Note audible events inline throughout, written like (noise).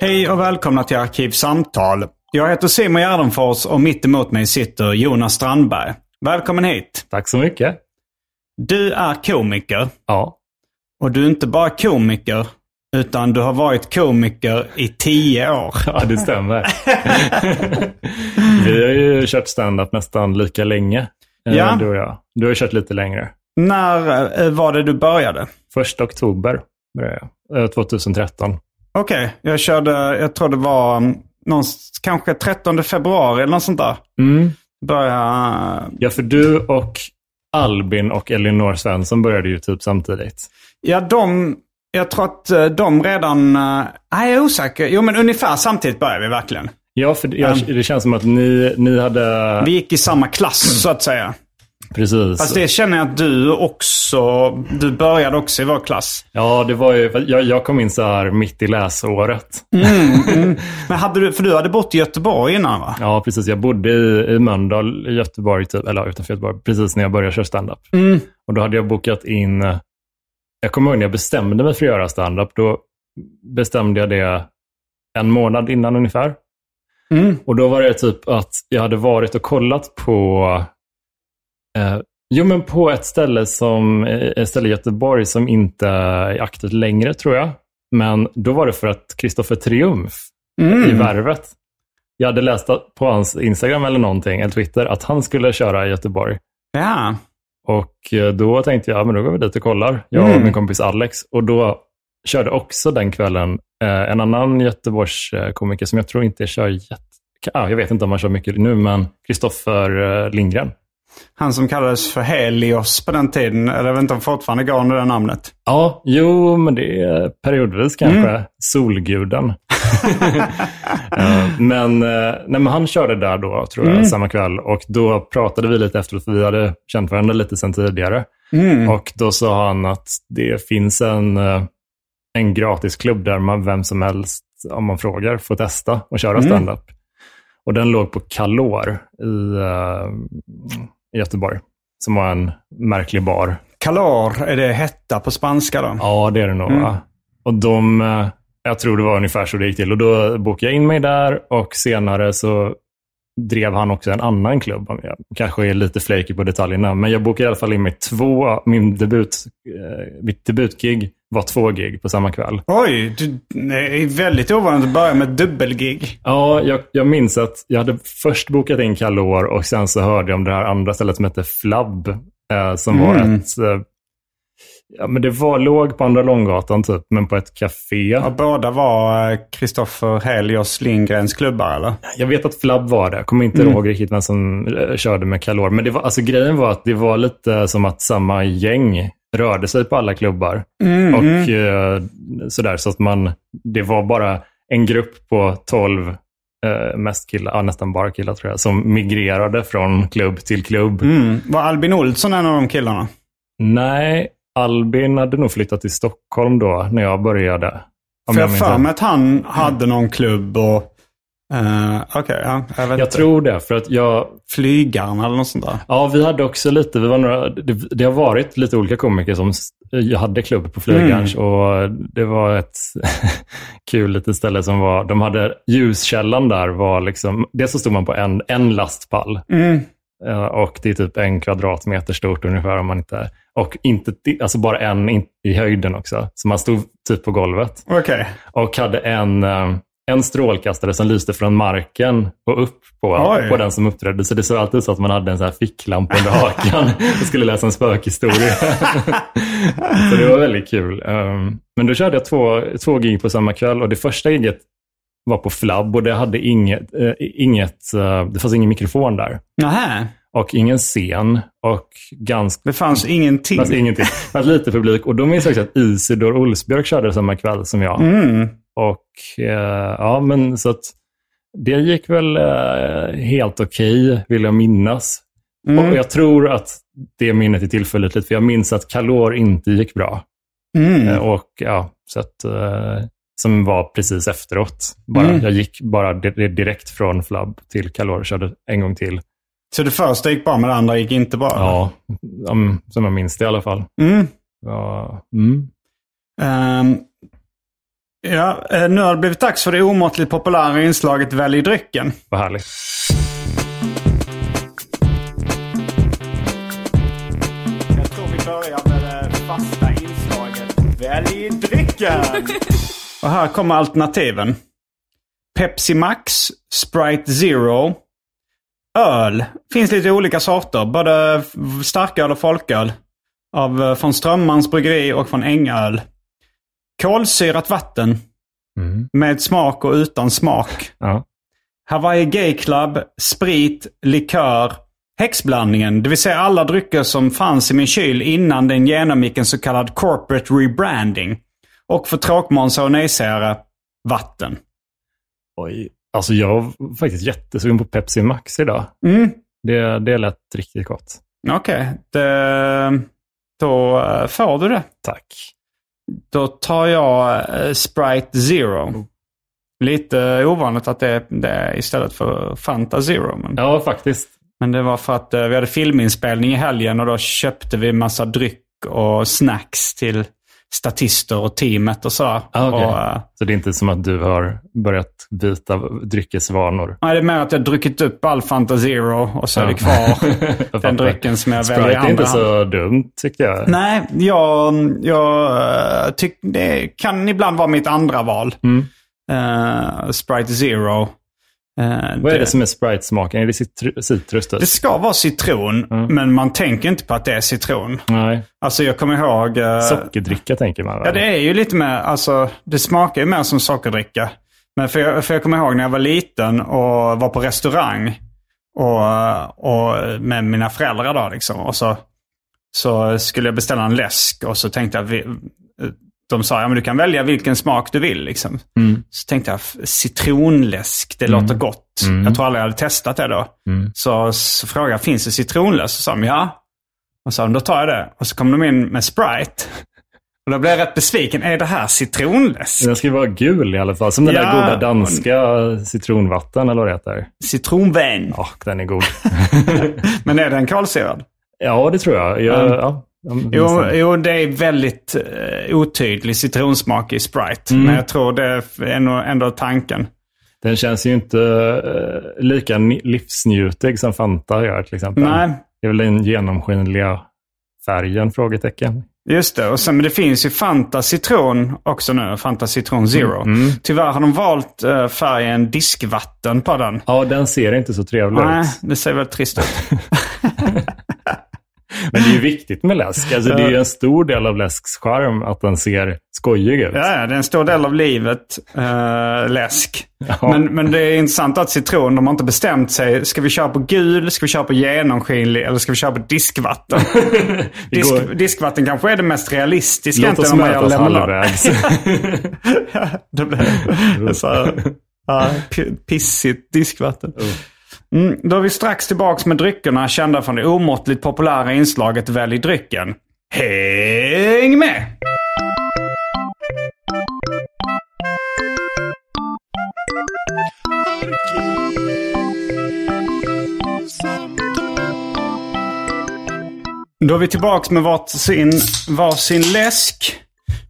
Hej och välkomna till Arkivsamtal. Jag heter Simon Gärdenfors och mitt emot mig sitter Jonas Strandberg. Välkommen hit. Tack så mycket. Du är komiker. Ja. Och du är inte bara komiker, utan du har varit komiker i tio år. (laughs) Ja, det stämmer. (laughs) Vi har ju kört stand-up nästan lika länge, eh, Ja. du och jag. Du har kört lite längre. När eh, var det du började? Första oktober började jag, eh, 2013. Okej, jag körde, jag tror det var mm, någons, kanske 13 februari eller något sånt där. Mm. Började, Ja, för du och Albin och Elinor Svensson började ju typ samtidigt. ja de, jag tror att eh, de redan, eh, nej jag är osäker. Jo men ungefär samtidigt började vi verkligen. Ja, för jag, Mm. det känns som att ni, ni hade... Vi gick i samma klass så att säga. Precis. Fast det känner jag att du också, du började också i vår klass. Ja, det var ju... Jag, jag kom in så här mitt i läsåret. (laughs) Men hade du, för du hade bott i Göteborg innan va? Ja, precis. Jag bodde i, i Mölndal, i Göteborg, typ, eller utanför Göteborg, precis när jag började köra standup. Och då hade jag bokat in, jag kommer ihåg när jag bestämde mig för att göra standup, då bestämde jag det en månad innan ungefär. Och då var det typ att jag hade varit och kollat på, eh, jo men på ett ställe som, eh, ett ställe i Göteborg som inte är aktivt längre tror jag. Men då var det för att Kristoffer Triumf i Värvet. Jag hade läst på hans Instagram eller någonting, eller Twitter, att han skulle köra i Göteborg. Ja. Och eh, då tänkte jag, ja, men då går vi dit och kollar. Jag och min kompis Alex. Och då körde också den kvällen eh, en annan Göteborgskomiker som jag tror inte kör jätte... Ja, jag vet inte om han kör mycket nu, men Kristoffer eh, Lindgren. Han som kallades för Helios på den tiden. Eller jag vet inte om fortfarande går under det namnet. Ja, jo, men det är periodvis kanske. Solguden. (laughs) Eh, men, eh, nej, men han körde där då, tror jag, samma kväll. Och då pratade vi lite efteråt, för vi hade känt varandra lite sedan tidigare. Och då sa han att det finns en, eh, en gratisklubb där man, vem som helst, om man frågar, får testa och köra standup. Och den låg på Kalor i, eh, i Göteborg, som var en märklig bar. Calor, är det hetta på spanska då? Ja, det är det nog. va? Och de, eh, jag tror det var ungefär så det gick till. Och då bokade jag in mig där och senare så drev han också en annan klubb. Jag kanske är lite flaky på detaljerna, men jag bokade i alla fall in mig två, min debut, eh, mitt debutgig var två gig på samma kväll. Oj, du, det är väldigt ovanligt att börja med dubbelgig. Ja, jag, jag minns att jag hade först bokat in Kalor och sen så hörde jag om det här andra stället som hette Flabb. Eh, som var ett... Eh, ja, men det var, låg på Andra Långgatan typ, men på ett café. Och båda var eh, Kristoffer Helios Lindgrens klubbar eller? Jag vet att Flabb var det. Jag kommer inte ihåg riktigt vem som eh, körde med Kalor. Men det var, alltså, grejen var att det var lite som att samma gäng rörde sig på alla klubbar. och eh, sådär. Så att man, det var bara en grupp på 12 eh, mest killar, ja, nästan bara killar tror jag, som migrerade från klubb till klubb. Mm. Var Albin Olsson en av de killarna? Nej, Albin hade nog flyttat till Stockholm då, när jag började. För jag för mig att han hade någon klubb och... Uh, Okej, ja. Jag vet Jag inte. tror det, för att jag, Flygaren eller något sånt där. Ja, vi hade också lite, vi var några, det, det har varit lite olika komiker som jag hade klubb på Flygarns och det var ett (laughs) kul litet ställe som var, de hade ljuskällan där var liksom, dels så stod man på en, en lastpall Eh, Och det är typ en kvadratmeter stort ungefär om man inte... Och inte, alltså bara en i höjden också. Så man stod typ på golvet. Okej. Och hade en, eh, en strålkastare som lyste från marken och upp på, Oj. på den som uppträdde. Så det såg alltid ut så att man hade en så här ficklampa under hakan (laughs) och skulle läsa en spökhistoria. (laughs) så det var väldigt kul. Um, Men då körde jag två, två gig på samma kväll och det första giget var på Flabb och det hade inget, eh, inget eh, det fanns ingen mikrofon där. Nähä. Och ingen scen och ganska Det fanns ingenting. Fast ingenting. Det fanns lite publik. Och då minns jag att Isidor Olsbjörk körde samma kväll som jag. Mm. Och eh, ja, men så att det gick väl eh, helt okej, vill jag minnas. Mm. Och jag tror att det minnet är tillfälligt, för jag minns att Kalor inte gick bra. Mm. Eh, och ja, så att, eh, som var precis efteråt. Bara, Mm. Jag gick bara di- direkt från Flabb till Kalor, körde en gång till. Så det första gick bra, men det andra gick inte bra? Ja, om, som jag minns det i alla fall. Mm. Ja, mm. Ja, eh, nu har det blivit dags för det omåttligt populära inslaget Välj drycken. Vad härligt. Jag tror vi börjar med det fasta inslaget Välj drycken! (laughs) Och här kommer alternativen. Pepsi Max, Sprite Zero, öl. Finns lite olika sorter. Både starköl och folköl. Av, eh, från Strömmans bryggeri och från Ängöl. Kolsyrat vatten. Mm. Med smak och utan smak. Ja. Hawaii Gay Club, sprit, likör, häxblandningen. Det vill säga alla drycker som fanns i min kyl innan den genomgick en så kallad corporate rebranding. Och för tråkmånsar och nejsägare, vatten. Oj. Alltså jag var faktiskt jättesugen på Pepsi Max idag. Mm, Det, det lät riktigt gott. okej. Det- Då eh, får du det. Tack. Då tar jag eh, Sprite Zero. Lite ovanligt att det är det är istället för Fanta Zero. Men... Ja, faktiskt. Men det var för att eh, vi hade filminspelning i helgen och då köpte vi massa dryck och snacks till statister och teamet och så. Ah, okej. och, eh, Så det är inte som att du har börjat byta dryckesvanor? nej, det är mer att jag druckit upp all Fanta Zero och så är det Ja. kvar (laughs) den drycken som jag Sprite väljer i är andra inte hand. så dumt, tycker jag. Nej, jag, jag eh, tycker det kan ibland vara mitt andra val. Mm. Eh, Sprite Zero. Eh, Vad är det som är Sprite-smaken? Är det citru- citrus? Det ska vara citron, Mm. men man tänker inte på att det är citron. Nej. Alltså jag kommer ihåg... eh, Sockerdricka tänker man. Ja, väl? det är ju lite mer, alltså det smakar ju mer som sockerdricka. Men för jag, för jag kommer ihåg när jag var liten och var på restaurang och, och med mina föräldrar då liksom. Och så, så skulle jag beställa en läsk och så tänkte jag, vi, de sa ja men du kan välja vilken smak du vill liksom. Mm. Så tänkte jag citronläsk, det låter gott. Jag tror aldrig jag hade testat det då. Mm. Så, så frågade jag, finns det citronläsk? Så sa de ja. Och sa de, då tar jag det. Och så kom de in med Sprite. (laughs) Och då blev jag rätt besviken. Är det här citronläsk? Den ska ju vara gul i alla fall. Som den Ja, där goda danska citronvatten eller vad det heter. Citronvän. Ja, den är god. (laughs) Men är den kolsyrad? ja, det tror jag. jag Mm. ja, Jo, jo, det är väldigt eh, otydlig citronsmak i Sprite. Men jag tror det är nog ändå tanken. Den känns ju inte eh, lika livsnjutig som Fanta gör till exempel. Nej, Det är väl den genomskinliga färgen? Frågetecken. just det. Och sen, men det finns ju Fanta citron också nu. Fanta citron zero. Mm. Tyvärr har de valt eh, färgen diskvatten på den. Ja, den ser inte så trevlig Nej, ut. det ser väldigt trist ut. (laughs) (laughs) Men det är ju viktigt med läsk. Alltså, det är ju en stor del av läsks charm att den ser skojig ut. Ja, det är en stor del av livet, eh, läsk. Ja. Men, men det är intressant att citron, de har inte bestämt sig. Ska vi köra på gul, ska vi köra på genomskinlig eller ska vi köra på diskvatten? (laughs) Disk, diskvatten kanske är det mest realistiska Låt oss mötas halvvägs. (laughs) det blir så här, ja, pissigt diskvatten. Mm, då är vi strax tillbaks med dryckerna kända från det omåttligt populära inslaget Välj drycken. Häng med! Då är vi tillbaks med varsin, varsin läsk.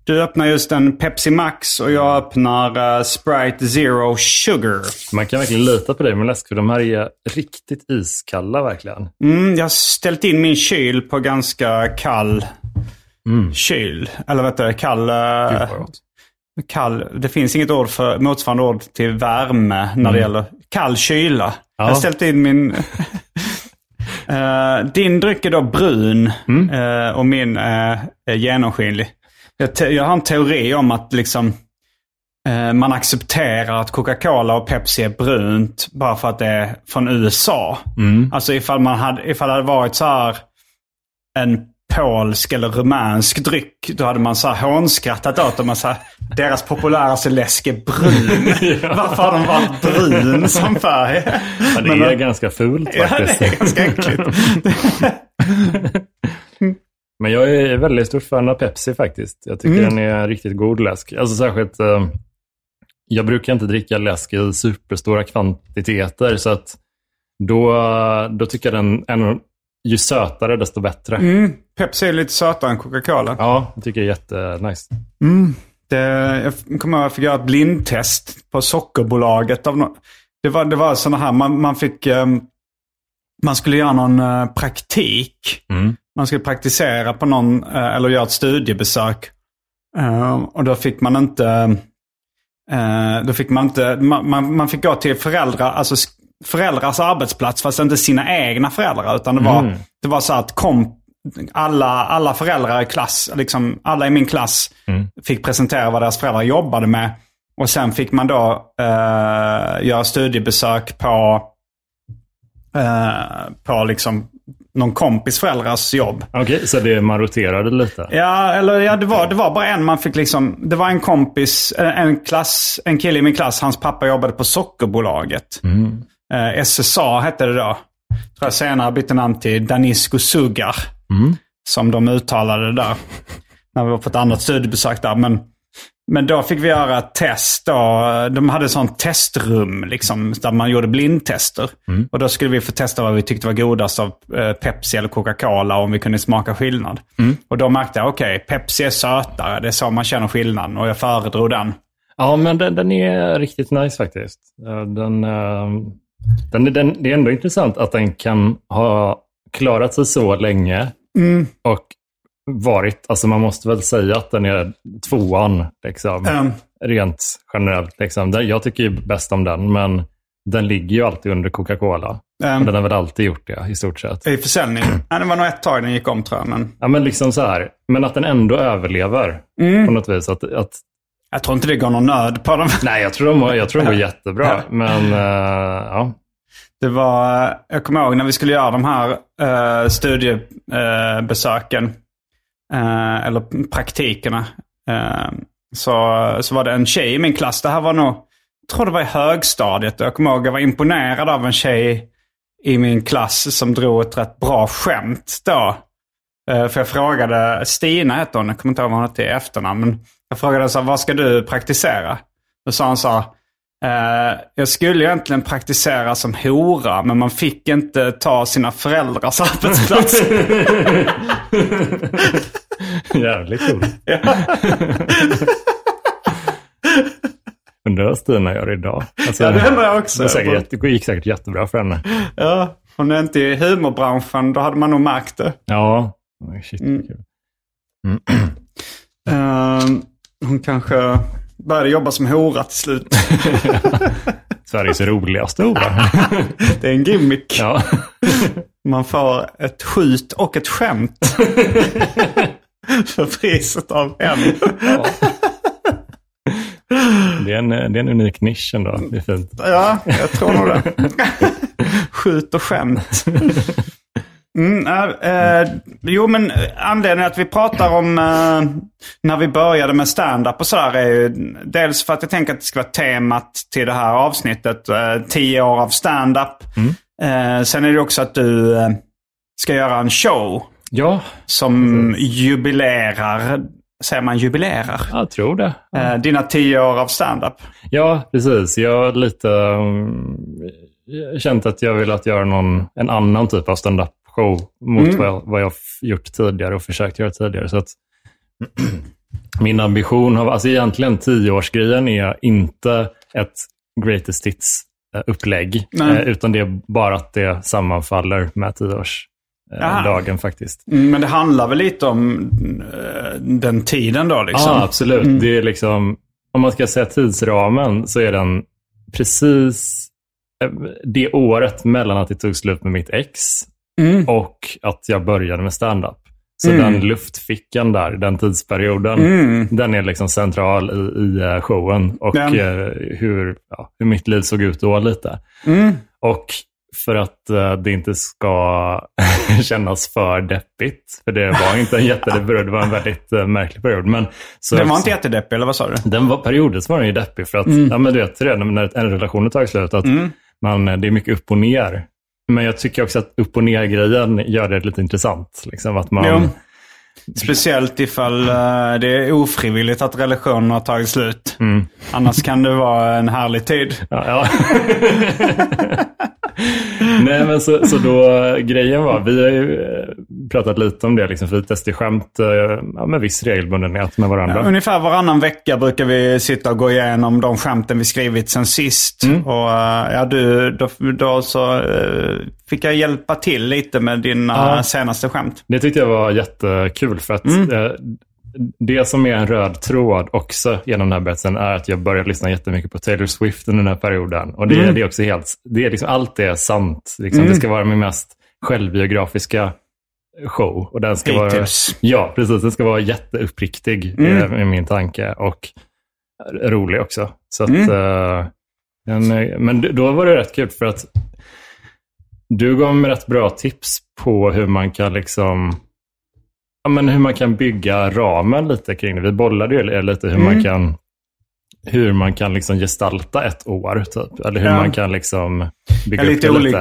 Du öppnar just en Pepsi Max och jag öppnar uh, Sprite Zero Sugar. Man kan verkligen lita på dig med läsk, för de här är riktigt iskalla verkligen. Mm, jag har ställt in min kyl på ganska kall mm. kyl. Eller vet du, kall... Uh, kall. Det finns inget ord för motsvarande ord till värme när mm. det gäller kall kyla. Ja. Jag har ställt in min... uh, (laughs) din dryck är då brun mm. och min är genomskinlig. Jag, jag har en teori om att liksom man accepterar att Coca-Cola och Pepsi är brunt bara för att det är från USA. Mm. Alltså ifall, man hade, ifall det hade varit så här en polsk eller rumänsk dryck, då hade man så här hånskrattat åt dem. Så här, deras populäraste läsk är brun. (laughs) ja. Varför har de varit brun som färg? Ja, det Men, är ganska fult faktiskt. Ja, det är ganska äckligt. (laughs) (laughs) Men jag är väldigt stor fan av Pepsi faktiskt. Jag tycker mm. den är en riktigt god läsk. Alltså särskilt, eh, jag brukar inte dricka läsk i superstora kvantiteter. Så att då, då tycker jag den en, ju sötare desto bättre. Mm. Pepsi är lite sötare än Coca-Cola. Ja, jag tycker det är jättenice. Mm. Det, jag kommer ihåg att jag fick göra ett blindtest på Sockerbolaget. Av no det var, det var sådana här, man, man fick... Um, man skulle göra någon uh, praktik. Mm. Man skulle praktisera på någon, uh, eller göra ett studiebesök. Uh, och då fick man inte... då fick man inte... Man, man, fick gå till föräldrar, alltså föräldrars arbetsplats, fast inte sina egna föräldrar. Utan det var, mm. det var så att kom, alla, alla föräldrar i klass, liksom alla i min klass mm. fick presentera vad deras föräldrar jobbade med. Och sen fick man då eh, göra studiebesök på, eh, på liksom någon kompis föräldrars jobb. Okej, okay, så det man roterade lite? Ja, eller ja, det var, det var bara en man fick liksom. Det var en kompis, en, klass, en kille i min klass, hans pappa jobbade på Sockerbolaget. Mm. Eh, SSA hette det då. Tror jag senare bytte namn till Danisco Sugar. Mm. Som de uttalade där. När vi var på ett annat studiebesök där. Men, men då fick vi göra ett test. Då. De hade sånt testrum liksom, där man gjorde blindtester. Mm. Och då skulle vi få testa vad vi tyckte var godast av eh, Pepsi eller Coca-Cola om vi kunde smaka skillnad. Mm. Och då märkte jag, okej, okay, Pepsi är sötare. Det är så man känner skillnaden. Och jag föredrog den. Ja, men den, den är riktigt nice faktiskt. Den, uh, den, den, det är ändå intressant att den kan ha klarat sig så länge mm. och varit, alltså man måste väl säga att den är tvåan, liksom, mm. rent generellt. Liksom. Jag tycker ju bäst om den, men den ligger ju alltid under Coca-Cola. Mm. Den har väl alltid gjort det i stort sett. I försäljning? (clears throat) ja, det var nog ett tag den gick om tror jag. Men... Ja, men liksom så här. Men att den ändå överlever mm. på något vis. Att, att... Jag tror inte det går någon nöd på dem. (laughs) Nej, jag tror de, jag tror de går jättebra. Men uh, ja, det var, jag kommer ihåg när vi skulle göra de här uh, studiebesöken. Eh, eller praktikerna. eh, så, så var det en tjej i min klass. Det här var nog, jag tror det var i högstadiet. Jag kommer ihåg att jag var imponerad av en tjej i min klass som drog ett rätt bra skämt då. Eh, för jag frågade, Stina hette hon, jag kommer inte ihåg vad hon hette i efternamn. Men jag frågade så här, vad ska du praktisera? Då sa hon så här, Uh, jag skulle egentligen praktisera som hora, men man fick inte ta sina föräldrars (laughs) arbetsplats. (laughs) Jävligt coolt. (laughs) Undrar vad Stina gör idag. Alltså, ja, det undrar jag också. Det, säkert, det gick säkert jättebra för henne. Ja, hon är inte i humorbranschen, då hade man nog märkt det. Ja, shit. Mm. Mm. Uh, (clears throat) hon kanske började jobba som hora till slut. (laughs) Sveriges roligaste hora. (laughs) det är en gimmick. Ja. (laughs) Man får ett skjut och ett skämt. för priset av en. Ja. Det är, en, det är en unik nisch ändå. Det är fint. Ja, jag tror nog det. Skjut och skämt. Mm, äh, jo, men anledningen att vi pratar om äh, när vi började med stand-up och sådär är ju dels för att jag tänker att det ska vara temat till det här avsnittet. Äh, tio år av stand-up. Mm. sen är det också att du ska göra en show. Ja. Som jubilerar Säger man jubilerar? Jag tror det. Ja. Dina tio år av stand-up. Ja, precis. Jag lite um, känt att jag vill att göra någon, en annan typ av stand-up show mot mm. vad, jag, vad jag gjort tidigare och försökt göra tidigare. Så att, (clears throat) min ambition har, alltså egentligen tioårsgrejen är inte ett greatest hits-upplägg. Nej. utan det är bara att det sammanfaller med tioårsdagen Aha. faktiskt. Mm, Men det handlar väl lite om eh, den tiden då liksom? Ja, absolut. Det är liksom, om man ska säga tidsramen så är den precis eh, det året mellan att det tog slut med mitt ex Mm. och att jag började med stand-up. Så den luftfickan där, den tidsperioden, Mm. den är liksom central i, i eh, showen och eh, hur, ja, hur mitt liv såg ut då lite. Mm. Och för att eh, det inte ska (laughs) kännas för deppigt, för det var inte en jättedeppig period, det var en väldigt eh, märklig period. Men, så Den var inte jättedeppig, eller vad sa du? den var, periodvis var den ju deppig för att, ja men du vet redan när en relation har tagit slut, att man, det är mycket upp och ner. Men jag tycker också att upp och ner-grejen gör det lite intressant. Liksom att man, Jo. Speciellt ifall eh, det är ofrivilligt att relationen har tagit slut. Mm. Annars kan det vara en härlig tid. Ja, ja. (laughs) (laughs) Nej, men så, så då grejen var, vi har ju eh, pratat lite om det, liksom, för vi testar skämt eh, ja, med viss regelbundenhet med varandra. Ungefär varannan vecka brukar vi sitta och gå igenom de skämten vi skrivit sen sist. Mm. Och eh, ja, du, då, då så fick jag hjälpa till lite med dina Ja. senaste skämt. Det tyckte jag var jättekul för att Mm. Eh, det som är en röd tråd också genom den här berättelsen är att jag började lyssna jättemycket på Taylor Swift under den här perioden. Och det, Mm. det är också helt, det är liksom, allt är sant. Liksom. Det ska vara min mest självbiografiska show. Och den ska vara, Hittills. ja, precis. Den ska vara jätteuppriktig Mm. eh, med min tanke. Och rolig också. Så att, Mm. eh, eh, men då var det rätt kul för att du gav mig rätt bra tips på hur man kan liksom ja, men hur man kan bygga ramen lite kring det. Vi bollade ju lite hur Mm. man kan hur man kan liksom gestalta ett år. Typ. Eller hur Ja. man kan liksom bygga Ja, upp lite det olika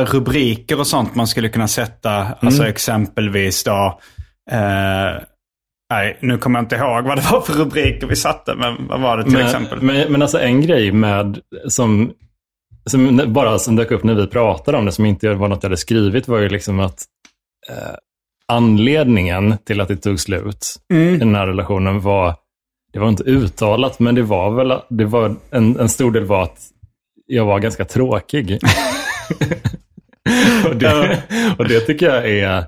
lite. rubriker och sånt man skulle kunna sätta. Alltså Mm. exempelvis då. Eh, nej, nu kommer jag inte ihåg vad det var för rubriker vi satte. Men vad var det till Men, exempel? men, men alltså en grej med som, som bara som dök upp när vi pratade om det, som inte var något jag hade skrivit, var ju liksom att eh, anledningen till att det tog slut Mm. i den här relationen var, det var inte uttalat, men det var väl, det var en, en stor del var att jag var ganska tråkig. (laughs) (laughs) och, det, och det tycker jag är,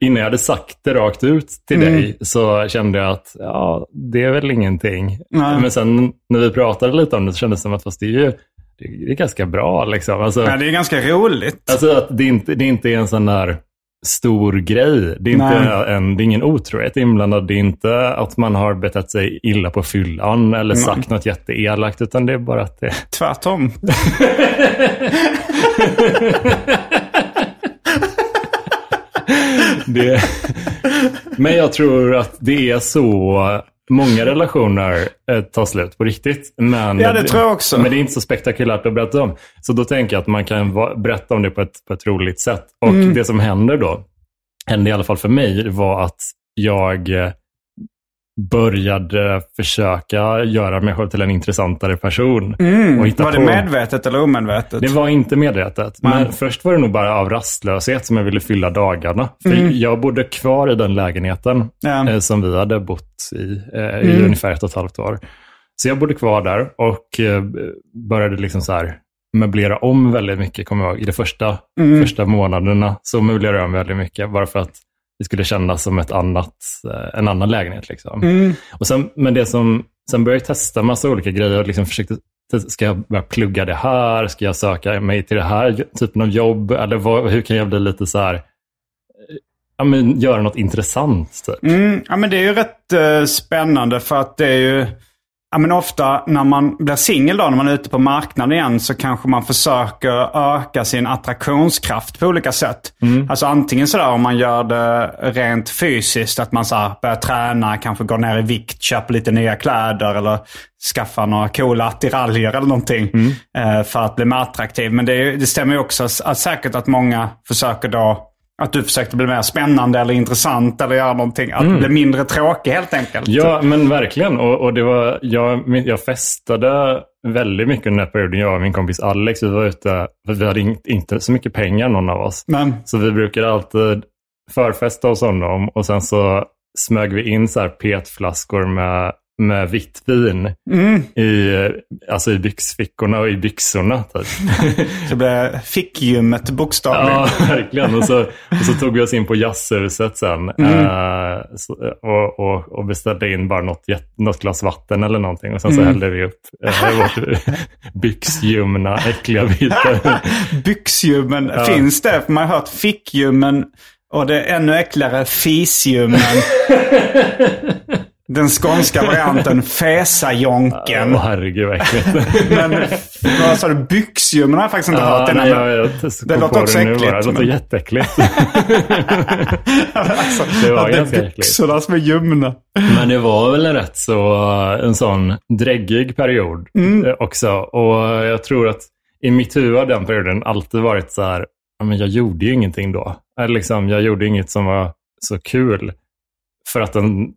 innan jag hade sagt det rakt ut till Mm. dig så kände jag att ja, det är väl ingenting. Nej. Men sen när vi pratade lite om det så kändes det som att fast det är ju det är ganska bra. Liksom. Alltså, Ja, det är ganska roligt. Alltså att det inte, det inte är en sån där stor grej. Det är, inte Nej. en, det är ingen otrohet inblandad. Det är inte att man har betett sig illa på fyllan eller sagt något jätteelakt, utan det är bara att det... Tvärtom. (laughs) det men jag tror att det är så många relationer eh, tar slut på riktigt. Men, Ja, det tror jag också. Men det är inte så spektakulärt att berätta om. Så då tänker jag att man kan va- berätta om det på ett, på ett roligt sätt. Och Mm. det som händer då, hände i alla fall för mig, var att jag eh, började försöka göra mig själv till en intressantare person. och hitta Mm. Var det på- medvetet eller omedvetet? det var inte medvetet. Men först var det nog bara av rastlöshet som jag ville fylla dagarna. För Jag bodde kvar i den lägenheten Mm. Ja. Mm. eh, som vi hade bott i eh, i ungefär ett och ett halvt år. Så jag bodde kvar där och eh, började liksom så här möblera om väldigt mycket, kommer jag ihåg. I de första, Mm. första månaderna så möblerade jag om väldigt mycket. Bara för att det skulle kännas som ett annat, eh, en annan lägenhet. Liksom. Mm. Och sen, men det som, sen började jag testa massa olika grejer och liksom försökte, ska jag börja plugga det här? Ska jag söka mig till det här typen av jobb? Eller vad, hur kan jag bli lite så här, eh, ja men göra något intressant typ? Mm, ja, men det är ju rätt eh, spännande för att det är ju... Ja, men ofta när man blir singel då, när man är ute på marknaden igen, så kanske man försöker öka sin attraktionskraft på olika sätt. Alltså antingen sådär om man gör det rent fysiskt, att man så här börjar träna, kanske går ner i vikt, köper lite nya kläder eller skaffar några coola attiraljer eller någonting eh, för att bli mer attraktiv. Men det, det stämmer ju också att, säkert att många försöker då att du försökte bli mer spännande eller intressant eller göra någonting. Att bli mindre tråkig helt enkelt. Ja, men verkligen. Och, och det var, jag, jag festade väldigt mycket under den här perioden, jag och min kompis Alex. Vi var ute, vi hade inte, inte så mycket pengar någon av oss. Men, Så vi brukade alltid förfesta hos honom och sen så smög vi in så här petflaskor med, med vitt vin i, alltså i byxfickorna och i byxorna. Typ. (laughs) Det blev fickgymmet bokstavligen. Ja, verkligen. Och så, och så tog vi oss in på jazzhuset sen eh, så, och, och, och beställde in bara något, något glas vatten eller någonting. Och sen så hällde vi upp eh, vårt (laughs) byxljumna, äckliga vita. (laughs) Byxljummen, finns det? Man har hört fickljummen och det är ännu äckligare fisljummen. Den skånska varianten (laughs) fäsajonken. Åh herregud vad äckligt. Men vad sa du? Byxljummen har jag faktiskt inte hört. Ja, Det, nej, jag, jag, det låter också äckligt. Det låter men- jätteäckligt. (laughs) alltså, det var att det ganska äckligt. byxorna som är ljumna. Men det var väl en rätt så, en sån dräggig period Mm. eh, också. Och jag tror att i mitt huvud har den perioden alltid varit så här, men jag gjorde ju ingenting då. Eller liksom, jag gjorde inget som var så kul. För att den,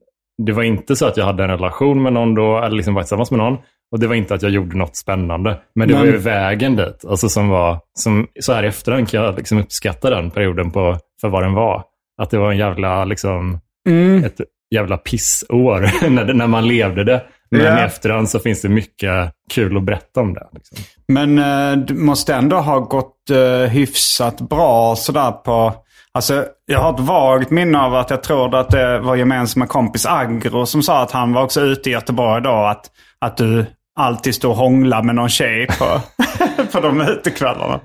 det var inte så att jag hade en relation med någon då, eller liksom var tillsammans med någon. Och det var inte att jag gjorde något spännande. Men det var Men- ju vägen dit. Alltså som var, som, så här i efterhand kan jag liksom uppskatta den perioden på, för vad den var. Att det var en jävla, liksom, Mm. ett jävla pissår (laughs) när, när man levde det. Men Ja. i efterhand så finns det mycket kul att berätta om det. Liksom. Men eh, det måste ändå ha gått eh, hyfsat bra sådär på... Alltså, jag har ett vagt minne av att jag tror att det var gemensamma kompis Agro som sa att han var också ute i Göteborg då. Att, att du alltid stod och hånglade med någon tjej på, (laughs) på de utekvällarna.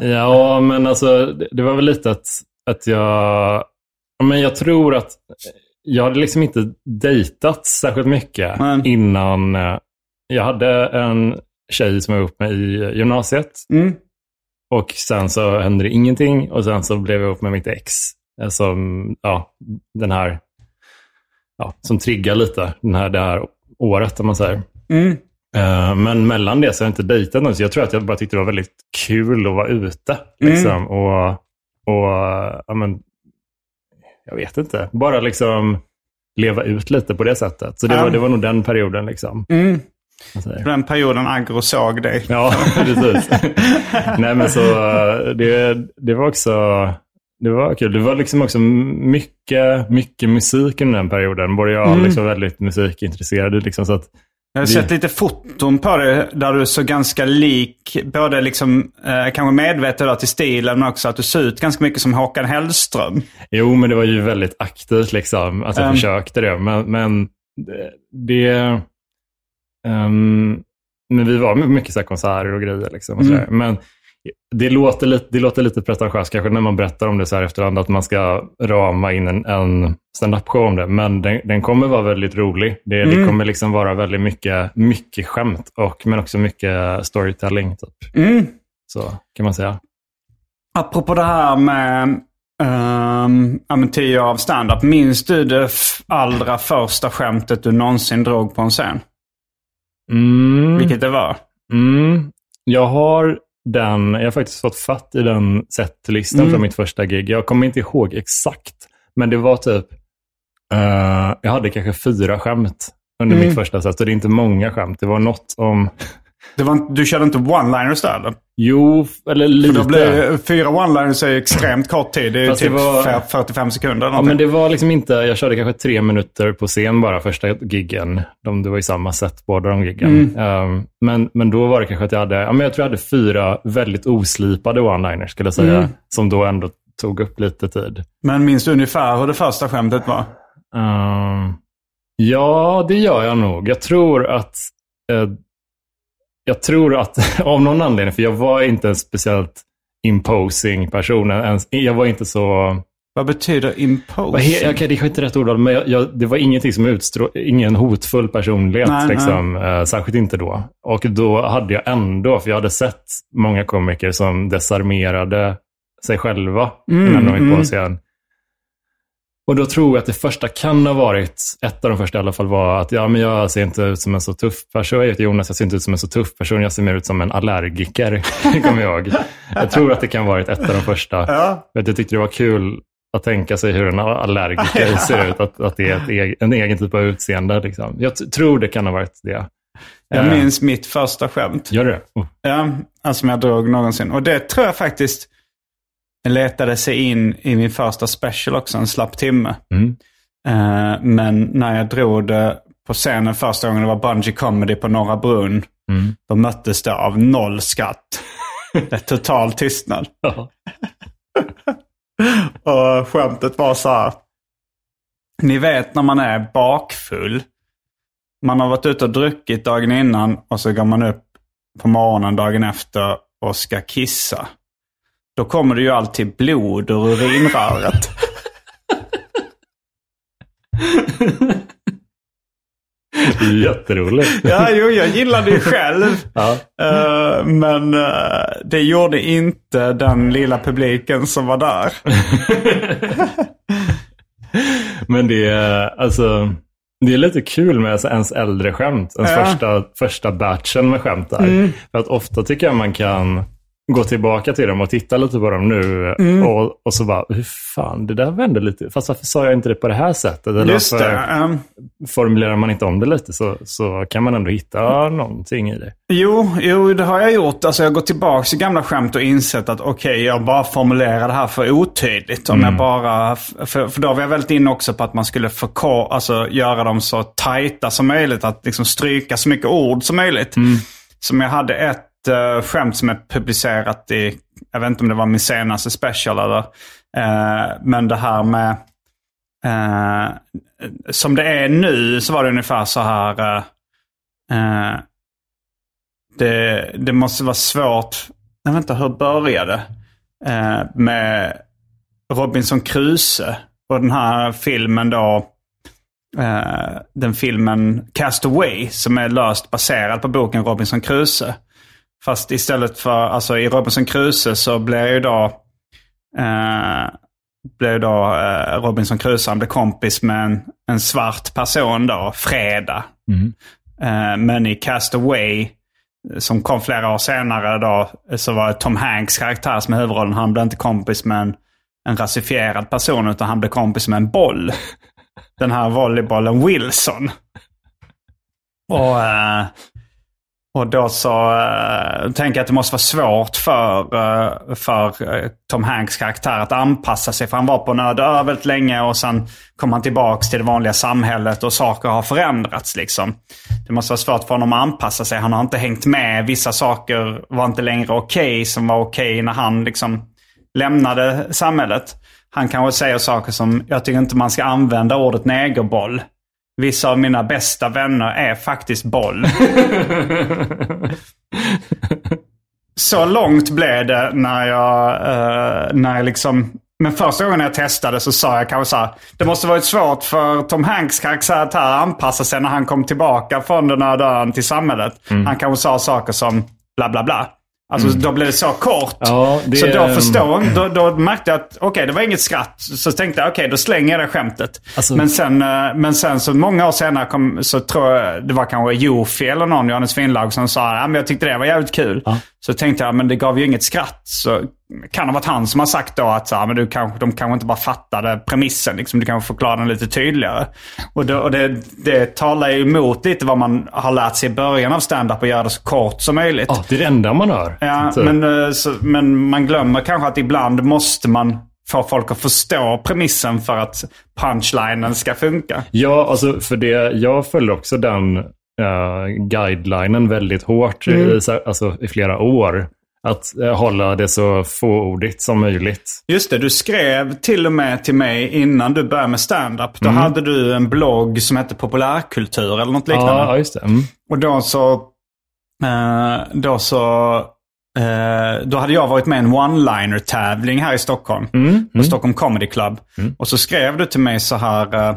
Ja, men alltså det, var väl lite att, att jag... ja, Men jag tror att jag hade liksom inte dejtat särskilt mycket Men- innan. eh, Jag hade en tjej som jag var ihop med i gymnasiet. Mm. Och sen så hände det ingenting och sen så blev jag ihop med mitt ex. eh, Som, ja, den här, ja, som triggar lite den här, det här året om man säger. Mm. Eh, Men mellan det så har jag inte dejtat någon. Så jag tror att jag bara tyckte det var väldigt kul att vara ute. Liksom. Och, och ja, men, jag vet inte, bara liksom leva ut lite på det sättet. Så det, Ja. var, det var nog den perioden. Liksom. Mm. Säger. Den perioden Agro såg dig. Ja, (laughs) precis. Nej, men så eh, det, det var också det var kul. Det var liksom också mycket, mycket musik under den perioden. Både jag och liksom väldigt musikintresserad. Liksom, så att, Jag har Vi- sett lite foton på det där du så ganska lik, både liksom, eh, kanske medvetet till stilen, men också att du ser ut ganska mycket som Håkan Hellström. jo, men det var ju väldigt aktivt liksom, att jag Mm. försökte det. Men, men det... ehm, men vi var mycket så konserter och grejer. Liksom, och så Mm. Men det låter, lite, det låter lite pretentiöst kanske när man berättar om det så här efterhand, att man ska rama in en, en stand-up-show om det. Men den, den kommer vara väldigt rolig. Det, det kommer liksom vara väldigt mycket, mycket skämt, och, men också mycket storytelling. Typ. Mm. Så kan man säga. Apropå det här med um, ja, men tio år av stand-up. Minns du det allra första skämtet du någonsin drog på en scen? Mm. Vilket det var? Mm. Jag har den, jag har faktiskt fått fatt i den setlistan Mm. från mitt första gig. Jag kommer inte ihåg exakt, men det var typ, eh, jag hade kanske fyra skämt under Mm. mitt första set. Så det är inte många skämt. Det var något om, Det var, du körde inte one-liners där? Eller? jo, eller För lite. då blir, fyra one-liners är ju extremt kort tid. Det är ju Fast det typ var- f- 45 sekunder eller Ja, men det var liksom inte, jag körde kanske tre minuter på scen bara första giggen. De, det var i samma set båda de giggen. Um, men, men då var det kanske att jag hade, ja, men jag tror jag hade fyra väldigt oslipade one-liners skulle jag säga. Som då ändå tog upp lite tid. Men minns du ungefär hur det första skämtet var? Ehm, ja, det gör jag nog. Jag tror att... eh, jag tror att, (laughs) av någon anledning, för jag var inte en speciellt imposing person. Ens, jag var inte så... Vad betyder he, okej, det är inte rätt ord, men jag, jag, det var ingenting som utstrå, ingen hotfull personlighet. Nej, liksom, eh, särskilt inte då. Och då hade jag ändå, för jag hade sett många komiker som desarmerade sig själva innan de gick på scen. Och då tror jag att det första kan ha varit, ett av de första i alla fall, var att ja, men jag ser inte ut som en så tuff person. Jag heter Jonas, jag ser inte ut som en så tuff person. Jag ser mer ut som en allergiker, (laughs) kommer jag ihåg. Jag tror att det kan ha varit ett av de första. Ja. Jag tyckte det var kul att tänka sig hur en allergiker ser ut. Att, att det är ett, eg- en egen typ av utseende. Liksom. Jag tror det kan ha varit det. Jag Eh, minns mitt första skämt. Gör det? Oh. Ja, alltså som jag drog någonsin. Och det tror jag faktiskt letade sig in i min första special också, en slapp timme. Mm. Eh, men när jag drog det på scenen första gången det var Bungee Comedy på Norra Brunn. Då möttes det av noll skratt. Total tystnad. Ja. (laughs) Och skämtet var så här. Ni vet när man är bakfull. Man har varit ute och druckit dagen innan och så går man upp på morgonen dagen efter och ska kissa. Då kommer det ju alltid blod ur urinröret. Det (laughs) är jätteroligt. Ja, jo, jag gillade det själv. Ja. Eh, men eh, det gjorde inte den lilla publiken som var där. (laughs) Men det är, alltså, det är lite kul med ens äldre skämt. Ens Ja. första, första batchen med skämt där. För att ofta tycker jag man kan gå tillbaka till dem och titta lite på dem nu. Och, och så bara, hur fan, det där vände lite. Fast varför sa jag inte det på det här sättet? Eller Just varför ehm, formulerar man inte om det lite så, så kan man ändå hitta någonting i det. Jo, jo, det har jag gjort. Alltså jag har gått tillbaka till gamla skämt och insett att okej, jag bara formulerar det här för otydligt. Om jag bara, för, för då var jag väldigt inne också på att man skulle förko, alltså göra dem så tajta som möjligt. Att liksom stryka så mycket ord som möjligt. Som jag hade ett uh, skämt som är publicerat i, jag vet inte om det var min senaste special eller, uh, men det här med, uh, som det är nu så var det ungefär så här, uh, det, det måste vara svårt. Jag vet inte, hur började med Robinson Crusoe och den här filmen då. Den filmen Cast Away som är löst baserad på boken Robinson Crusoe. Fast istället för, alltså i Robinson Crusoe så blir ju då, eh, blir då eh, Robinson Crusoe, han blir kompis med en, en svart person då, Freda. Eh, men i Cast Away som kom flera år senare då, så var det Tom Hanks karaktär som är huvudrollen. Han blev inte kompis med en, en rasifierad person utan han blev kompis med en boll. Den här volleybollen Wilson. Och, eh, och då så uh, tänker jag att det måste vara svårt för, uh, för eh, Tom Hanks karaktär att anpassa sig. För han var på en öde ö väldigt länge och sen kom han tillbaka till det vanliga samhället och saker har förändrats. Liksom. Det måste vara svårt för honom att anpassa sig. Han har inte hängt med. Vissa saker var inte längre okej som var okej när han liksom lämnade samhället. Han kanske säger saker som, jag tycker inte man ska använda ordet negerboll. Vissa av mina bästa vänner är faktiskt boll. (laughs) Så långt blev det när jag, eh, när jag liksom... Men första gången jag testade så sa jag kanske så här. Det måste varit svårt för Tom Hanks karaktär att anpassa sig när han kom tillbaka från den här dörren till samhället. Han kanske sa saker som bla bla bla. Alltså då blev det så kort. Ja, det- Så då förstår då, då märkte jag att okej, det var inget skratt. Så tänkte jag okej, då slänger jag det skämtet. Alltså- men, sen, eh, men sen så många år senare kom, så tror jag det var kanske Jofi eller någon, Johannes Finnlaug, som sa att jag tyckte det var jävligt kul. Så tänkte jag, men det gav ju inget skratt. Så kan ha varit han som har sagt då att så här, men du kanske, de kanske inte bara fattade premissen. Liksom, du kanske förklara den lite tydligare. Och, det, och det, det talar ju emot lite vad man har lärt sig i början av stand-up och göra det så kort som möjligt. Ja, det är det enda man hör. Ja, Typ. men, eh, så, men man glömmer kanske att ibland måste man få folk att förstå premissen för att punchlinen ska funka. Ja, alltså för det, jag följer också den uh, guidelinen väldigt hårt Mm. i, alltså, i flera år. Att eh, hålla det så fåordigt som möjligt. Just det, du skrev till och med till mig innan du började med stand-up. Då hade du en blogg som hette Populärkultur eller något liknande. Ja, just det. Mm. Och då så... Eh, då så... Eh, då hade jag varit med i en one-liner-tävling här i Stockholm. På Stockholm Comedy Club. Och så skrev du till mig så här...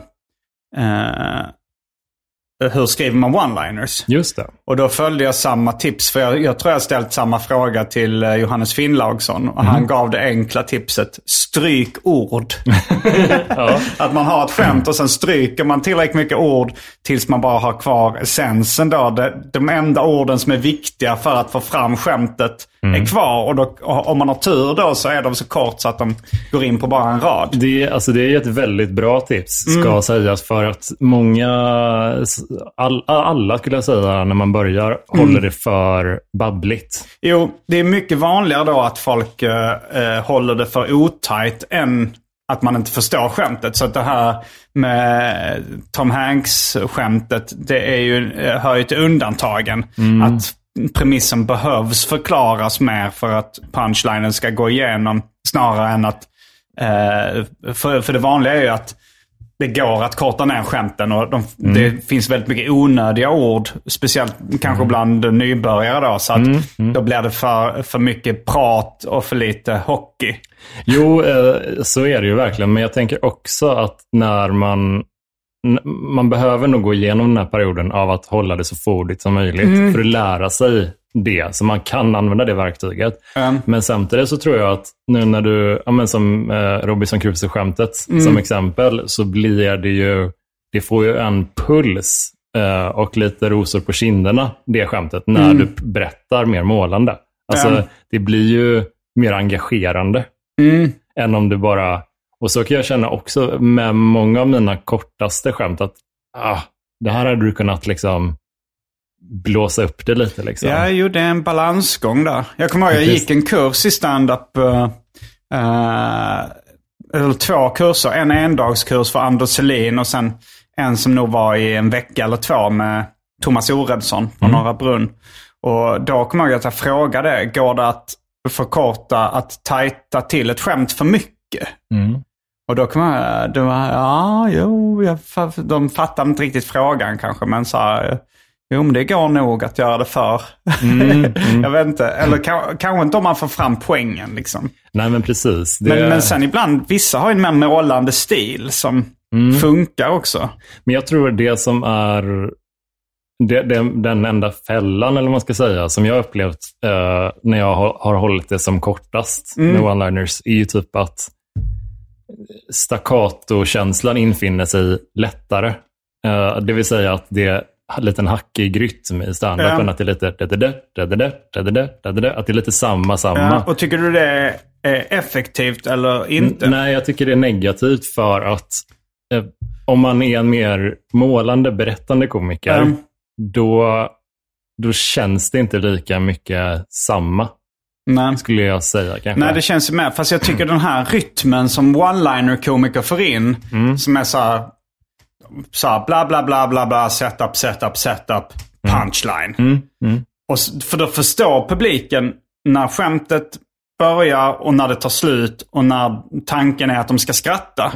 hur skriver man one-liners? Just det. Och då följde jag samma tips. För jag, jag tror jag ställt samma fråga till eh, Johannes Finnlaugsson. Och han gav det enkla tipset. Stryk ord. (laughs) Att man har ett skämt och sen stryker man tillräckligt mycket ord tills man bara har kvar essensen. Då. Det, de enda orden som är viktiga för att få fram skämtet är kvar. Och, då, och om man har tur då så är de så kort så att de går in på bara en rad. Det, alltså det är ett väldigt bra tips, ska Mm. sägas. För att många, all, alla skulle jag säga, när man börjar, håller Mm. det för babbligt. Jo, det är mycket vanligare då att folk eh, eh, håller det för otajt än att man inte förstår skämtet. Så att det här med Tom Hanks-skämtet, det är ju, hör ju till undantagen. Att premissen behövs förklaras mer för att punchlinen ska gå igenom. Snarare än att... Eh, för, för det vanliga är ju att det går att korta ner skämten och de, det finns väldigt mycket onödiga ord. Speciellt kanske bland nybörjare då. Så att då blir det för, för mycket prat och för lite hockey. Jo, eh, så är det ju verkligen. Men jag tänker också att när man man behöver nog gå igenom den här perioden av att hålla det så fodigt som möjligt för att lära sig det, så man kan använda det verktyget. Mm. Men samtidigt så tror jag att nu när du, ja, men som eh, Robinson Crusoe-skämtet som exempel, så blir det ju, det får ju en puls eh, och lite rosor på kinderna, det skämtet, när du berättar mer målande. Alltså, Mm. det blir ju mer engagerande Mm. än om du bara... Och så kan jag känna också med många av mina kortaste skämt att ah, det här hade du kunnat liksom blåsa upp det lite. Liksom. Ja, jo, det är en balansgång där. Jag kommer ihåg, jag gick en kurs i stand-up. eh, eller två kurser. En endagskurs för Anders Selin och sen en som nog var i en vecka eller två med Thomas Oredsson från Norra Brunn. Och då kommer jag ihåg att jag frågade, går det att förkorta, att tajta till ett skämt för mycket? Mm. Och då kommer jag, det var, ja, jo, jag, de fattade inte riktigt frågan kanske, men sa, jo men det går nog att göra det för. (laughs) jag vet inte, eller ka- kanske inte om man får fram poängen liksom. Nej, men precis. Det, Men, men sen ibland, vissa har ju en mer målande stil som funkar också. men jag tror det som är det, det, den enda fällan, eller vad man ska säga, som jag upplevt eh, när jag har, har hållit det som kortast med one-liners, är ju typ att staccato-känslan infinner sig lättare. Eh, det vill säga att det liten hackig rytm i standupen. Ja. Att det är lite... Att det är lite samma, samma. Ja, och tycker du det är effektivt eller inte? Nej, jag tycker det är negativt för att eh, om man är en mer målande, berättande komiker, Mm. då, då känns det inte lika mycket samma, Nej. skulle jag säga kanske. Nej, det känns ju med. Fast jag tycker den här rytmen som one-liner-komiker får in, som är så här, så här bla bla bla bla bla, setup, setup, setup, punchline. Och, s- för då förstår publiken när skämtet börjar och när det tar slut och när tanken är att de ska skratta.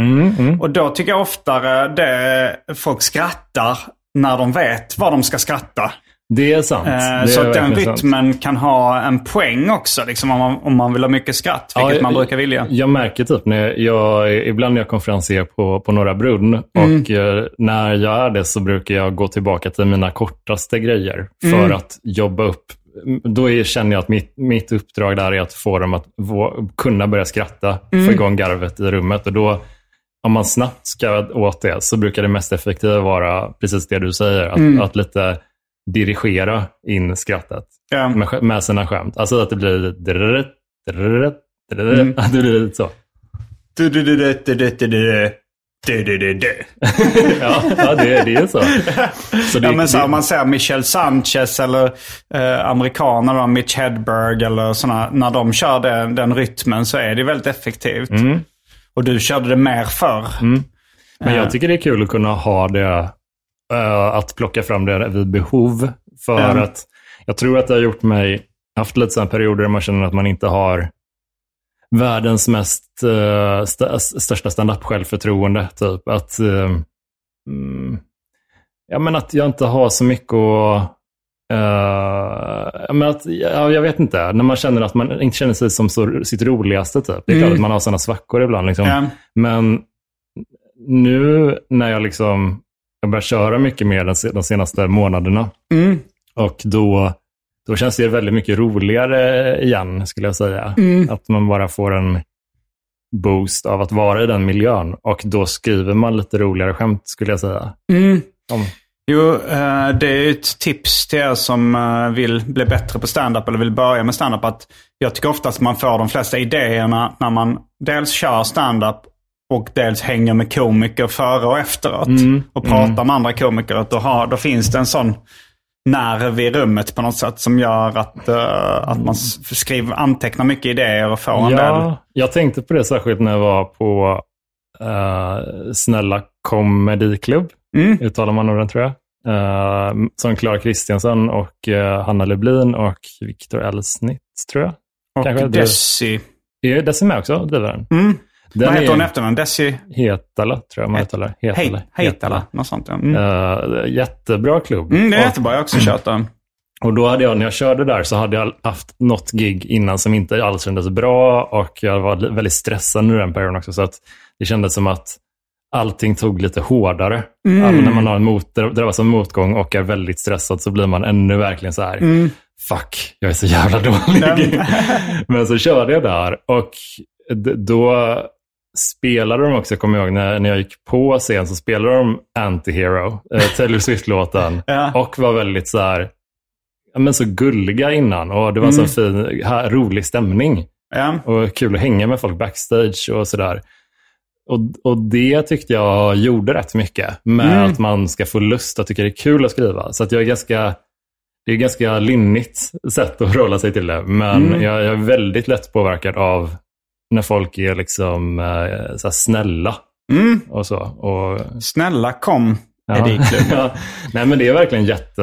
Och då tycker jag oftare det folk skrattar när de vet vad de ska skratta. Det är sant. Eh, det är så att den verkligen sant. rytmen kan ha en poäng också, liksom, om, man, om man vill ha mycket skratt, vilket Ja, man brukar vilja. Jag märker typ när jag, ibland när jag konferenserar på, på Norra Brunn Mm. och eh, när jag är det så brukar jag gå tillbaka till mina kortaste grejer för Mm. att jobba upp. Då är, känner jag att mitt, mitt uppdrag där är att få dem att få, kunna börja skratta, Mm. få igång garvet i rummet. Och då, om man snabbt ska åt det så brukar det mest effektiva vara precis det du säger, att, Mm. att lite dirigera in skrattet Ja. med, med sina skämt. Alltså att det blir Mm. att det blir lite så. Ja, ja det, det är så. så det, Ja, men så, det, om man säger Michel Sanchez eller eh, amerikaner, då, Mitch Hedberg eller sådana. När de kör den, den rytmen så är det väldigt effektivt. Mm. Och du körde det mer förr. men jag tycker det är kul att kunna ha det, att plocka fram det vid behov. För Ja. att jag tror att det har gjort mig, haft lite sådana perioder där man känner att man inte har världens mest uh, st största stand-up-självförtroende. Typ. Att, eh, mm, ja, men att jag inte har så mycket att Uh, men att, ja, jag vet inte, när man känner att man inte känner sig som så, sitt roligaste. Typ. Det är klart att man har sådana svackor ibland. Liksom. Ja. Men nu när jag liksom jag börjar köra mycket mer de senaste månaderna Mm. och då, då känns det väldigt mycket roligare igen, skulle jag säga. Mm. Att man bara får en boost av att vara i den miljön och då skriver man lite roligare skämt, skulle jag säga. Mm. Om, Jo, eh, det är ett tips till er som eh, vill bli bättre på stand-up eller vill börja med stand-up. Att jag tycker oftast man får de flesta idéerna när man dels kör stand-up och dels hänger med komiker före och efteråt. Och pratar med andra komiker. Att då, har, då finns det en sån nerv i rummet på något sätt som gör att, eh, att man skriver, antecknar mycket idéer och får en del. ja, jag tänkte på det särskilt när jag var på uh, Snälla Comedy-klubb, Mm. uttalar man nog den tror jag. Uh, som Clara Kristiansson och uh, Hanna Lublin och Viktor Elsnitz, tror jag. Kanske Och det- Desi. Är Desi med också? driver den? Mm. Den Vad heter hon efternamn? Desi Hetala, tror jag man Het- uttalar. Hej- Heitala. Något sånt ja. Mm. Uh, jättebra klubb. Mm, det är Och- jättebra. Jag har också kört den. Och då hade jag, när jag körde där, så hade jag haft något gig innan som inte alls kändes bra och jag var väldigt stressad under den perioden också. Så att det kändes som att allting tog lite hårdare. Mm. Alltså när man har en mot, drabbas av motgång och är väldigt stressad så blir man ännu verkligen så här, fuck, jag är så jävla (laughs) dålig. Mm. Men så körde jag där och då spelade de också, jag kommer ihåg, när, när jag gick på scen så spelade de Antihero, eh, Taylor Swift-låten. (laughs) Ja. Och var väldigt så här, ja, men så gulliga innan. Och det var så fin, här, rolig stämning. Ja. Och kul att hänga med folk backstage och sådär. Och, och det tyckte jag gjorde rätt mycket. Med att man ska få lust att tycka det är kul att skriva. Så att jag är ganska, det är ett ganska lynnigt sätt att (laughs) förhålla sig till det. Men jag, jag är väldigt lätt påverkad av när folk är liksom eh, så snälla. Mm. Och så. Och, Snälla kom, (laughs) ja. Nej men det är verkligen jätte...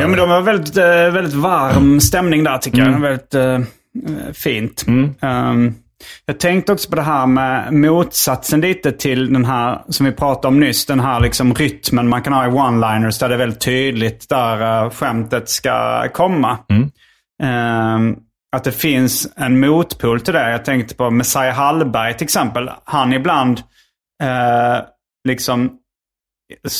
Ja, men de var väldigt, eh, väldigt varm stämning där tycker jag. Väldigt eh, fint. Um, jag tänkte också på det här med motsatsen lite till den här som vi pratade om nyss. Den här liksom rytmen man kan ha i one-liners där det är väldigt tydligt där uh, skämtet ska komma. Ehm, att det finns en motpol till det. Jag tänkte på Messiah Hallberg till exempel. Han ibland eh, liksom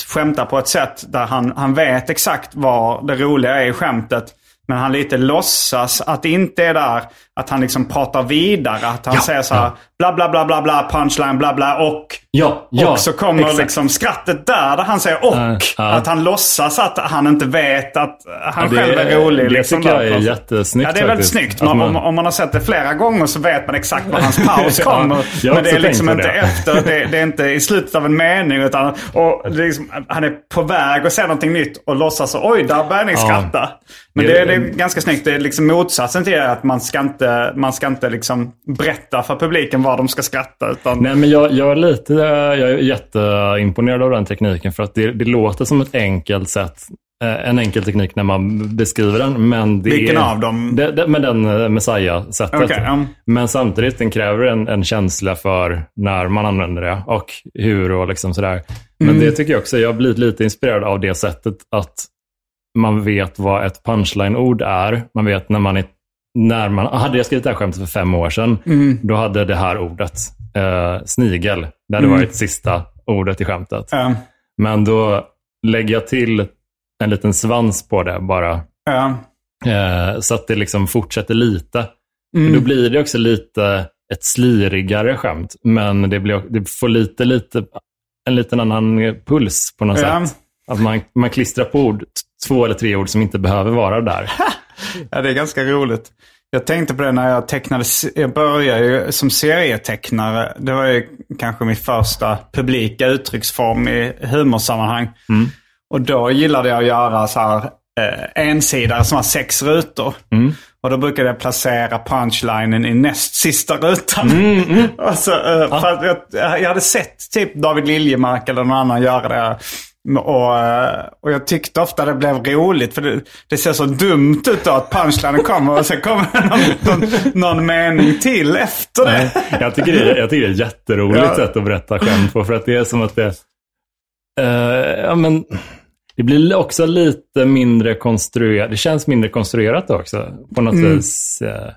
skämtar på ett sätt där han, han vet exakt vad det roliga är i skämtet. Men han lite låtsas att det inte är där. Att han liksom pratar vidare. Att han Ja, säger så här bla bla bla bla bla punchline bla bla och. Ja, ja, och så kommer exakt. liksom skrattet där, där han säger och. Ja, ja. Att han låtsas att han inte vet att han Ja, själv är rolig. det liksom tycker jag är jättesnyggt Ja, det är väldigt faktiskt. snyggt. Man, man- om, om man har sett det flera gånger så vet man exakt var hans (laughs) paus Ja, kommer. men det är liksom inte det. efter. Det, det är inte i slutet av en mening. Utan och liksom, han är på väg att säga någonting nytt och låtsas så, oj, där börjar ni Ja. skratta. Men Det- det, är- det är ganska snyggt. Det är liksom motsatsen till det. Att man ska inte, man ska inte liksom berätta för publiken var de ska skratta. Utan, Nej, men jag, jag är lite jag är jätteimponerad av den tekniken för att det, det låter som ett enkelt sätt. eh, En enkel teknik när man beskriver den. Men det Vilken är, av dem? Det, det, med den eh, Messiah-sättet. Okej, ja. Men samtidigt, den kräver en, en känsla för när man använder det och hur och liksom sådär. Men Mm. det tycker jag också, jag har blivit lite inspirerad av det sättet att man vet vad ett punchline-ord är. Man vet när man är när man, hade jag skrivit det här skämtet för fem år sedan, Mm. då hade det här ordet, eh, snigel, det hade varit sista ordet i skämtet. Ja, Men då lägger jag till en liten svans på det bara, eh, så att det liksom fortsätter lite. Mm. Då blir det också lite ett slirigare skämt, men det, blir, det får lite, lite, en liten annan puls på något sätt. Att man, man klistrar på ord, två eller tre ord som inte behöver vara där. (laughs) Ja, det är ganska roligt. Jag tänkte på det när jag tecknade. Jag började ju som serietecknare. Det var ju kanske min första publika uttrycksform i humorsammanhang. Och då gillade jag att göra så här eh, ensidare som har sex rutor. Och då brukade jag placera punchlinen i näst sista rutan. (laughs) och så, eh, för att jag, jag hade sett typ David Liljemark eller någon annan göra det. Och, eh, och jag tyckte ofta det blev roligt för det, det ser så dumt ut då att punchlinen kommer och sen kommer någon, någon, någon mening till efter det. Jag tycker det är, jag tycker det är ett jätteroligt Ja. sätt att berätta skämt på. För att det är som att det... eh, ja, men, det blir också lite mindre konstruerat. Det känns mindre konstruerat också. På något Mm. vis. eh,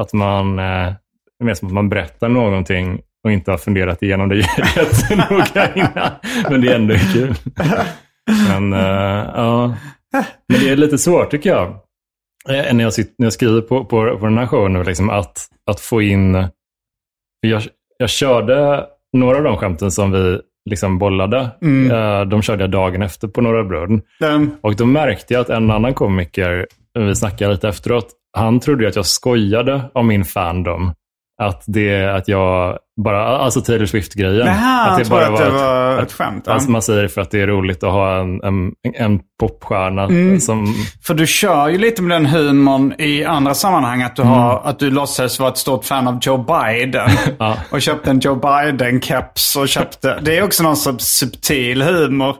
att man... Uh, det är mer som att man berättar någonting och inte har funderat igenom det (laughs) jättenoga innan. Men det är ändå kul. Men, eh, ja. Men det är lite svårt tycker jag. Eh, När jag, sitter, när jag skriver på, på, på den här showen, nu, liksom, att, att få in... Jag, jag körde några av de skämten som vi liksom bollade. eh, De körde jag dagen efter på Norra Brunn. Den, Och då märkte jag att en annan komiker, vi snackade lite efteråt, han trodde att jag skojade om min fandom. Att, det, att jag bara, alltså Taylor Swift-grejen. Att jag tror att det var ett skämt. ja. Alltså man säger det för att det är roligt att ha en, en, en popstjärna Mm. som... För du kör ju lite med den humorn i andra sammanhang. Att du, har, att du låtsas vara ett stort fan av Joe Biden. (laughs) Ja. Och köpte en Joe Biden-keps och köpte... Det är också någon sorts subtil humor.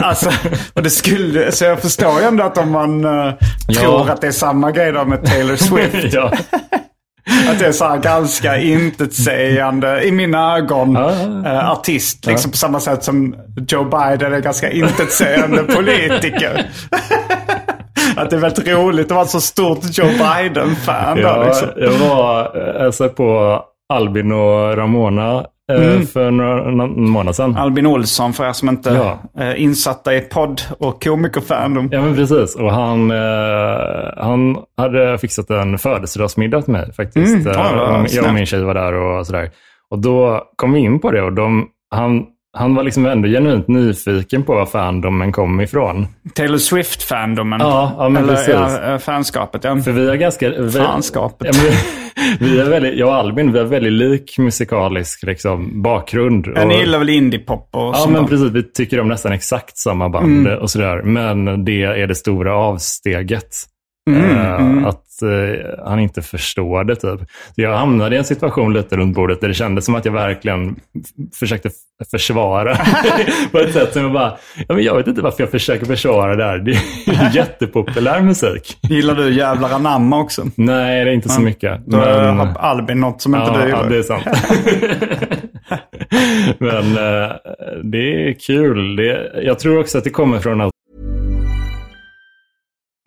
Alltså, (laughs) och det skulle, så jag förstår ju ändå att om man eh, Ja. tror att det är samma grej då med Taylor Swift. (laughs) ja. Att det är så här ganska (laughs) intetsägande, i mina ögon, eh, artist. Liksom på samma sätt som Joe Biden är ganska intetsägande (laughs) politiker. (laughs) att det är väldigt roligt att vara så stort Joe Biden-fan. Ja, liksom. jag var hälsade på Albin och Ramona Mm. för några, någon månad sedan. Albin Olsson för er som inte Ja. är insatta i podd och komikerfandom. Ja, men precis. Och han, eh, han hade fixat en födelsedagsmiddag till mig faktiskt. Mm, ja, Eh, jag och min tjej var där och sådär. Och då kom vi in på det och de, han, han var liksom ändå genuint nyfiken på var fandomen kom ifrån. Taylor Swift-fandomen. Ja, ja, men Eller precis. ja, eh, fanskapet. Ja. För vi är ganska... Vi, Fanskapet. Ja, men, (laughs) vi är väldigt, jag och Albin, vi har väldigt lik musikalisk liksom, bakgrund. Ja, Och- ni gillar väl indiepop och Ja, men precis. Vi tycker om nästan exakt samma band Mm. och sådär. Men det är det stora avsteget. Mm, Eh, Att eh, han inte förstår det typ. Så jag hamnade i en situation lite runt bordet där det kändes som att jag verkligen försökte försvara (laughs) på ett sätt som jag bara, ja, men jag vet inte varför jag försöker försvara det här. Det är (laughs) jättepopulär musik. Gillar du Jävlar anamma också? Nej, det är inte så mycket. Då Men- har Albin något som inte ja, du ja, gillar. det är sant. (laughs) Men eh, det är kul. Det, jag tror också att det kommer från att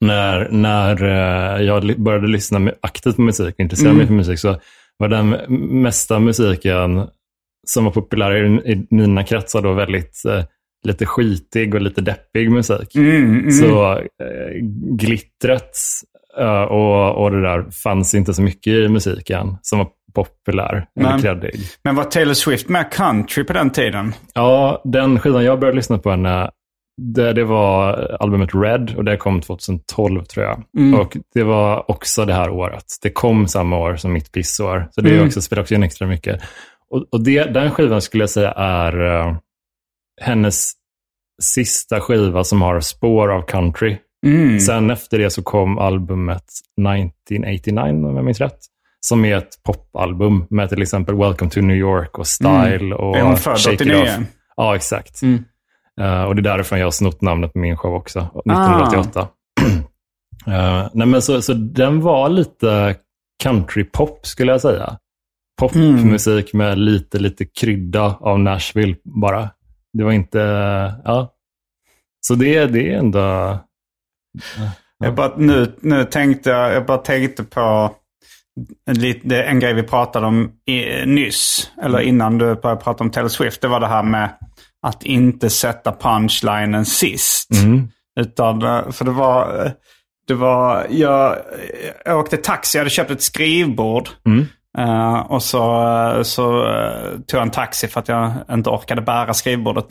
när, när eh, jag började lyssna aktivt på musik och intressera mig för musik så var den mesta musiken som var populär i, i mina kretsar då väldigt eh, lite skitig och lite deppig musik. Så eh, glittret eh, och, och det där fanns inte så mycket i musiken som var populär Men- kreddig. Men var Taylor Swift med country på den tiden? Ja, den skivan jag började lyssna på henne, det, det var albumet Red och det kom 2012 tror jag. Och det var också det här året. Det kom samma år som mitt pissår. Så det är också, spelar också in extra mycket. Och, och det, den skivan skulle jag säga är eh, hennes sista skiva som har spår av country. Sen efter det så kom albumet 1989, om jag minns rätt. Som är ett popalbum med till exempel Welcome to New York och Style och Är hon född Shake It 89? Off. Ja, exakt. Eh, och det är därifrån jag har snott namnet på min show också, 1988. (clears throat) Eh, nej men så, så den var lite countrypop skulle jag säga. Popmusik med lite, lite krydda av Nashville bara. Det var inte, ja. Så det, det är ändå, Jag bara, nu, nu tänkte jag, jag bara tänkte på en, lit- det- en grej vi pratade om i, nyss. Eller innan du började prata om Taylor Swift. Det var det här med att inte sätta punchlinen sist. Utan, eh, för det var, eh, det var, jag, jag åkte taxi, jag hade köpt ett skrivbord. Eh, och så, så eh, tog jag en taxi för att jag inte orkade bära skrivbordet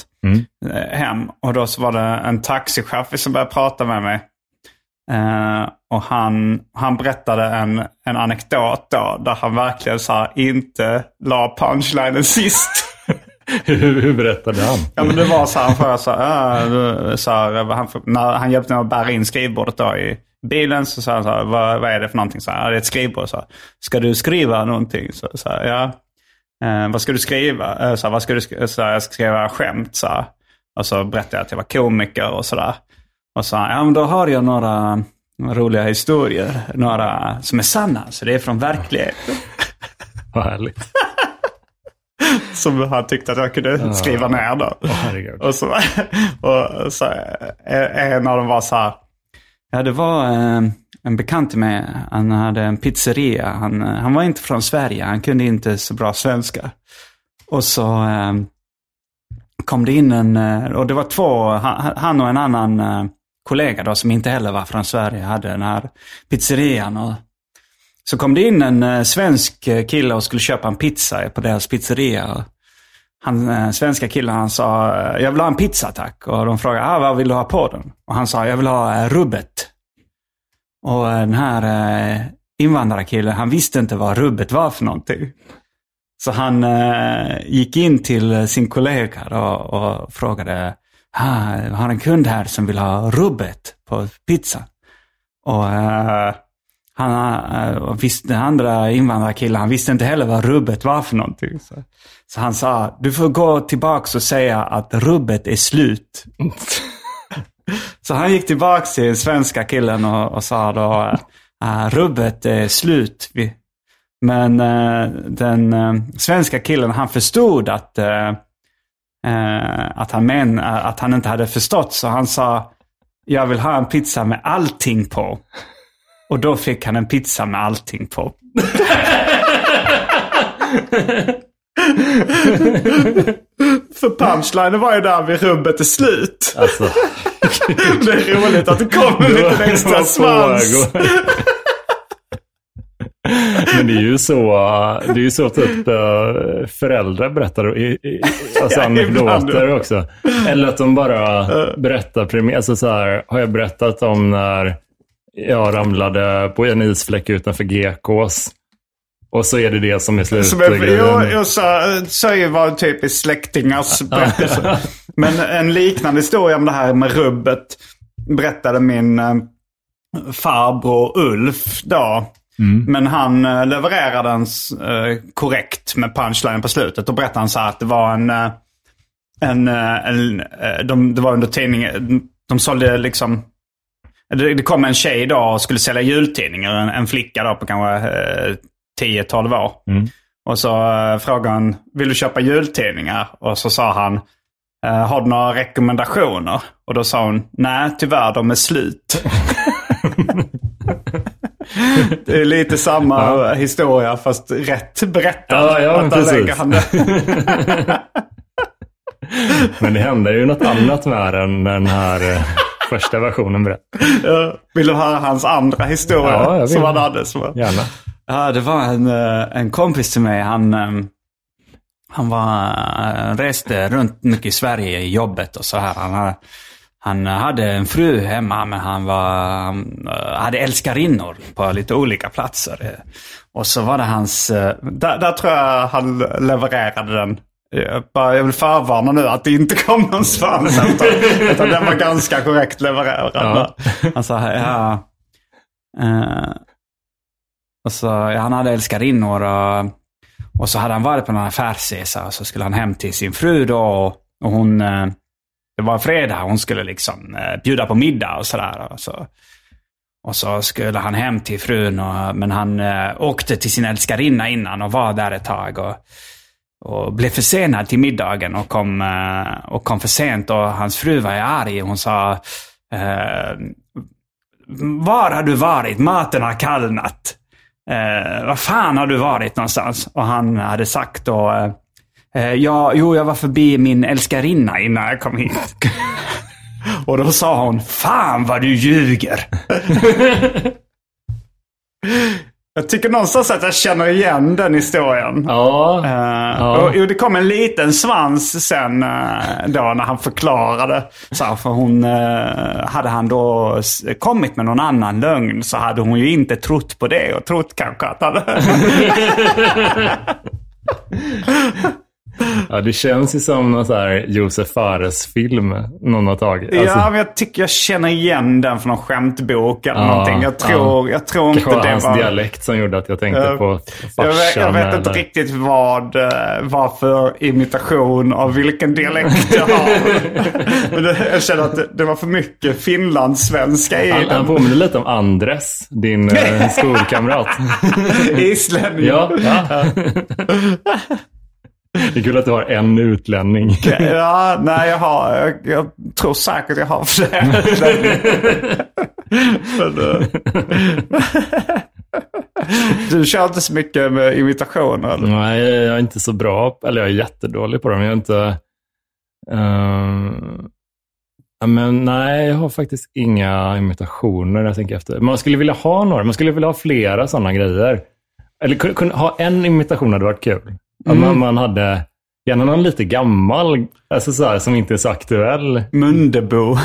eh, hem. Och då så var det en taxichaufför som började prata med mig. Och han, han berättade en, en anekdot då, där han verkligen så inte la punchlinen sist. (laughs) hur, hur berättade han? Ja men det var så här, så här, "Ah, så här han, när han hjälpte mig att bära in skrivbordet då i bilen så sa han så här, vad, vad är det för någonting? Så här, "Ja, det är ett skrivbord. Så här, ska du skriva någonting? Så, så här, ja. Eh, vad ska du skriva? Eh, så här, vad ska du skriva? Så här, jag ska skriva skämt. Så här. Och så berättade jag att jag var komiker och sådär. Och så ja men då har jag några roliga historier. Några som är sanna. Så det är från verkligheten. (laughs) Vad härligt. (laughs) Som han tyckte att jag kunde skriva ner då. herregud. och, så, (laughs) och så, en av dem var så här. Ja, det var eh, en bekant till mig. Han hade en pizzeria. Han, eh, han var inte från Sverige. Han kunde inte så bra svenska. Och så eh, kom det in en, och det var två, han, och en annan kollega då som inte heller var från Sverige hade den här pizzerian. Och så kom det in en eh, svensk eh, kille och skulle köpa en pizza på deras pizzeria. Han, eh, svenska killen han sa, eh, jag vill ha en pizza tack. Och de frågade, ah, vad vill du ha på den? Och han sa, jag vill ha rubbet. Och den här invandrarkillen, han visste inte vad rubbet var för någonting. Så han eh, gick in till sin kollega och, och frågade, ah, jag har en kund här som vill ha rubbet på pizza. Och eh, han, eh, och visste, den andra invandrarkillen, han visste inte heller vad rubbet var för någonting. Så, så han sa, du får gå tillbaks och säga att rubbet är slut. (laughs) så han gick tillbaks till den svenska killen och, och sa då, uh, rubbet är slut. Men eh, den eh, svenska killen, han förstod att, eh, eh, att, han men, att han inte hade förstått. Så han sa, jag vill ha en pizza med allting på. Och då fick han en pizza med allting på. (laughs) För punchlinen var ju där vid rubbet är slut. Alltså, (laughs) Det är roligt att det kommer en liten extra svans. (laughs) Men det är ju så, det är ju så typ eh, föräldrar berättar i, i, alltså anekdoter också. Eller att de bara berättar alltså så här, har jag berättat om när jag ramlade på en isfläck utanför GKs. Och så är det det som är slutgrejen. jag, jag, sa, sa ju var typ i släktingars (laughs) berättelse. Men en liknande historia om det här med rubbet berättade min eh, farbror Ulf då. Men han eh, levererade den eh, korrekt med punchline på slutet. Då berättade han så här att det var en... en, en de, det var under tidningen. De sålde liksom... Det, det kom en tjej då och skulle sälja jultidningar. En, en flicka då på kanske eh, 10-12 år. Och så eh, frågade han, vill du köpa jultidningar? Och så sa han, eh, har du några rekommendationer? Och då sa hon, nej tyvärr de är slut. (laughs) det är lite samma historia fast rätt berättat. Ja, ja, precis. lägger han det. (laughs) Men det hände ju något annat med den, den här eh, första versionen berättade. Ja, Vill du höra hans andra historia Ja, jag vill. som han hade? Som var... Gärna. Ja, det var en, eh, en kompis till mig. Han, eh, han var, eh, reste runt mycket i Sverige i jobbet och så här. Han, har- han hade en fru hemma, men han var, han, hade älskarinnor på lite olika platser. Och så var det hans, där, där tror jag han levererade den. Jag, bara, jag vill förvarna nu att det inte kom någon svans. (laughs) Utan, utan den var ganska korrekt levererad. Ja. Han sa, ja. eh, och så, ja, han hade älskarinnor och, och så hade han varit på någon affärsresa och så skulle han hem till sin fru då. Och, och hon, eh, det var fredag, hon skulle liksom eh, bjuda på middag och sådär. Och så, och så skulle han hem till frun, och, men han eh, åkte till sin älskarinna innan och var där ett tag. Och, och blev försenad till middagen och kom, eh, och kom för sent och hans fru var arg. Hon sa eh, Var har du varit? Maten har kallnat. Eh, vad fan har du varit någonstans? Och han hade sagt då eh, ja, jo, jag var förbi min älskarinna innan jag kom hit. (laughs) och då sa hon, fan vad du ljuger. (laughs) Jag tycker någonstans att jag känner igen den historien. Ja. Eh, Ja. och, och det kom en liten svans sen eh, då när han förklarade. Så här, för hon, eh, hade han då kommit med någon annan lögn så hade hon ju inte trott på det och trott kanske att han... (laughs) ja, det känns ju som någon så här Josef Fares-film någon har tagit. Alltså, ja, men jag tycker jag känner igen den från någon skämtbok eller Ja, någonting. Jag tror, jag tror inte kanske var det hans dialekt som gjorde att jag tänkte Eh, på Jag vet, jag farsan. vet inte eller- riktigt vad, eh, vad för imitation av vilken dialekt jag har. (laughs) Men det, jag känner att det, det var för mycket finlandssvenska i Han, han den. påminner lite om Andres, din eh, (laughs) skolkamrat. Islänning. ja, ja. (laughs) Det är kul att du har en utlänning. Ja, nej jag har, jag, jag tror säkert jag har fler. Men, eh, du kör inte så mycket med imitationer eller? Nej, jag är inte så bra. Eller jag är jättedålig på dem. Jag är inte... ja, men nej, jag har faktiskt inga imitationer jag tänker efter. Man skulle vilja ha några. Man skulle vilja ha flera sådana grejer. Eller ha en imitation hade varit kul. Mm. man, man hade gärna någon lite gammal, alltså så här, som inte är så aktuell. Mundebo.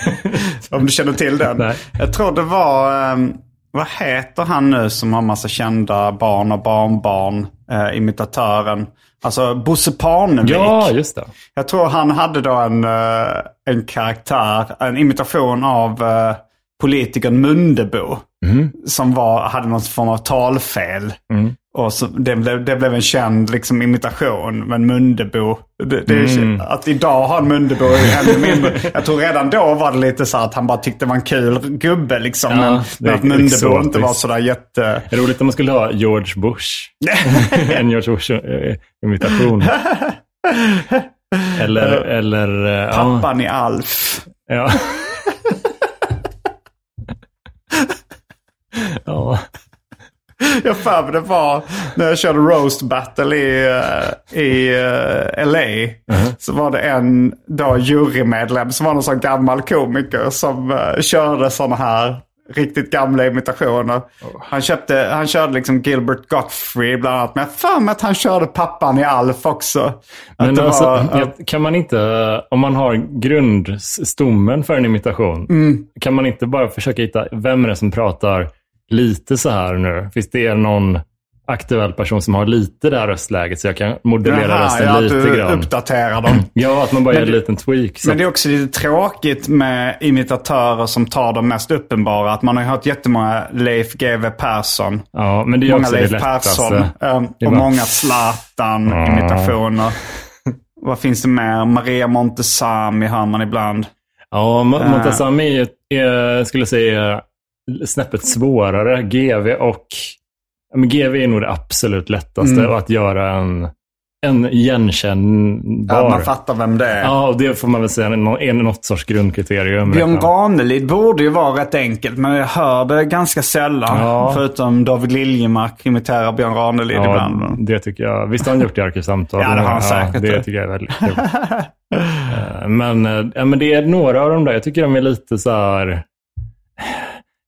(laughs) Om du känner till den. Nej. Jag tror det var, ehm, vad heter han nu som har massa kända barn och barnbarn? Eh, imitatören. Alltså Bosse Parnevik. Ja, just det. Jag tror han hade då en, eh, en karaktär, en imitation av uh, politikern Mundebo. Som var, hade någon form av talfel. Och så, det, blev, det blev en känd liksom, imitation. Men Mundebo, det, det är, att idag ha en Mundebo ännu mindre. Jag tror redan då var det lite så att han bara tyckte det var en kul gubbe. Liksom, Ja, men, men att Mundebo exotiskt. inte var sådär jätte... Roligt om man skulle ha George Bush. (laughs) en George Bush-imitation. eller, eller... eh, ja. Pappan i Alf. Ja. (laughs) ja. (laughs) Jag för mig det var när jag körde roast battle i, eh, i eh, LA. Så var det en då jurymedlem som var någon sån gammal komiker som uh, körde sådana här riktigt gamla imitationer. Han, köpte, han körde liksom Gilbert Gottfried bland annat. Men jag för mig att han körde pappan i Alf också. Men alltså, var, kan man inte, om man har grundstommen för en imitation, Mm. kan man inte bara försöka hitta vem är det som pratar lite så här nu? Finns det någon aktuell person som har lite det här röstläget så jag kan modellera Jaha, rösten ja, att lite du grann? uppdaterar dem. (clears throat) Ja, att man bara Men gör en det- liten tweak. Så. Men det är också lite tråkigt med imitatörer som tar de mest uppenbara. Att man har hört jättemånga Leif GW Persson. ja, men det är många också det Leif lättaste. Persson. Det är och bara- många Zlatan-imitationer. Vad finns det mer? Maria Montesami hör man ibland. Ja, Eh. Montazami är, är, skulle jag säga, snäppet svårare. GV och... ja, Men GV är nog det absolut lättaste Mm. att göra en, en igenkännbar. Att man fattar vem det är. Ja, och det får man väl säga är nå- är något sorts grundkriterium. Björn Liksom. Ranelid borde ju vara rätt enkelt, men jag hör det ganska sällan. Ja. Förutom David Liljemark imiterar Björn Ranelid Ja, ibland. det tycker jag. Visst har han gjort det i Arkivsamtal? Ja, det har han säkert. Det tycker jag är väldigt (laughs) kul. Eh, men, eh, ja, men det är några av dem där. Jag tycker de är lite så här...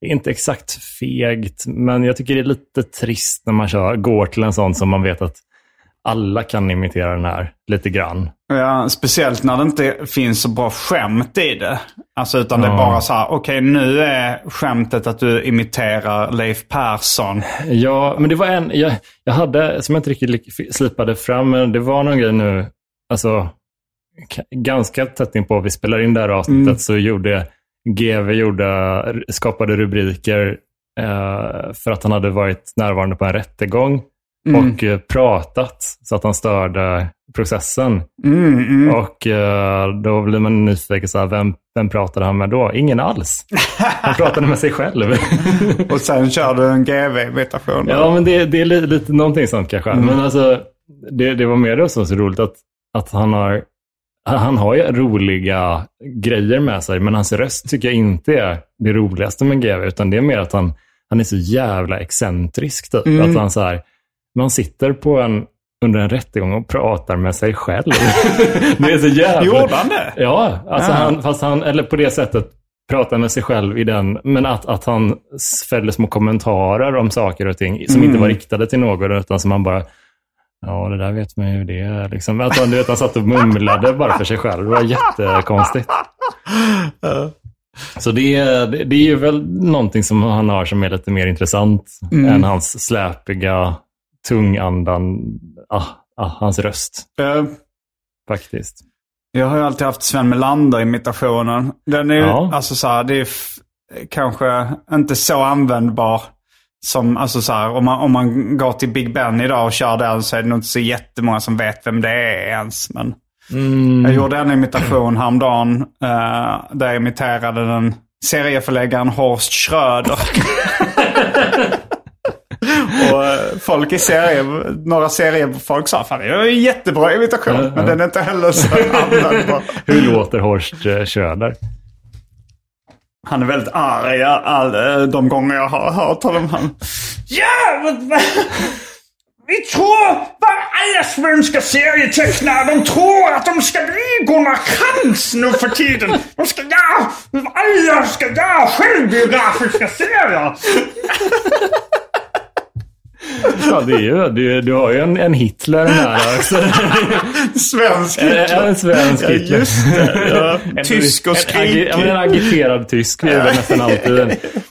Inte exakt fegt, men jag tycker det är lite trist när man kör, går till en sån som man vet att alla kan imitera den här lite grann. Ja, speciellt när det inte finns så bra skämt i det. Alltså utan det är Ja. bara så här, okej nu är skämtet att du imiterar Leif Persson. Ja, men det var en, jag, jag hade, som jag inte riktigt slipade fram, men det var någon grej nu, alltså ganska tätt in på vi spelar in det här avsnittet så gjorde GV gjorde, skapade rubriker eh, för att han hade varit närvarande på en rättegång och eh, pratat så att han störde processen. Mm, mm. Och eh, då blir man nyfiken, så här, vem, vem pratade han med då? Ingen alls. Han pratade med sig själv. (laughs) Och sen kör du en GV-imitation. Ja, men det, det är lite, lite någonting sånt kanske. Men alltså, det, det var mer det som var så roligt att, att han har han har ju roliga grejer med sig, men hans röst tycker jag inte är det roligaste med GV, utan det är mer att han, han är så jävla excentrisk. Typ. Mm. Att han så här, man sitter på en, under en rättegång och pratar med sig själv. (laughs) det är så jävla... Gjorde han det? Ja, alltså Ja. han, fast han, eller på det sättet prata med sig själv i den, men att, att han fällde små kommentarer om saker och ting som inte var riktade till någon, utan som han bara Ja, det där vet man ju det är. Liksom. Att han, du vet, han satt och mumlade bara för sig själv. Det var jättekonstigt. Så det, det, det är ju väl någonting som han har som är lite mer intressant än hans släpiga tungandan, ah, ah, hans röst Eh, faktiskt. Jag har ju alltid haft Sven Melander-imitationen. Den är ju, Ja. alltså så här, det är kanske inte så användbar som, alltså så här, om man, om man går till Big Ben idag och kör den så är det nog inte så jättemånga som vet vem det är ens. Men jag gjorde en imitation häromdagen eh, där jag imiterade den serieförläggaren Horst Schröder. (laughs) Och eh, folk i serie, några seriefolk sa fan det är en jättebra imitation. Men den är inte heller så användbar. (laughs) Hur låter Horst eh, Schröder? Han är väldigt arg all, eh, de gånger jag har hört honom. Han, ja, men, vi tror, vad alla svenska serietecknare, de tror att de ska bli Gunnar Krantz nu för tiden. De ska göra, alla ska göra självbiografiska serier. (laughs) Ja, det är ju, du, du har ju en, en Hitler här också. (laughs) Svensk En, Hitler. en svensk Ja, Hitler. just det. Ja. (laughs) Tysk och en, agi- ja, en skrikig. agiterad tysk är det nästan alltid.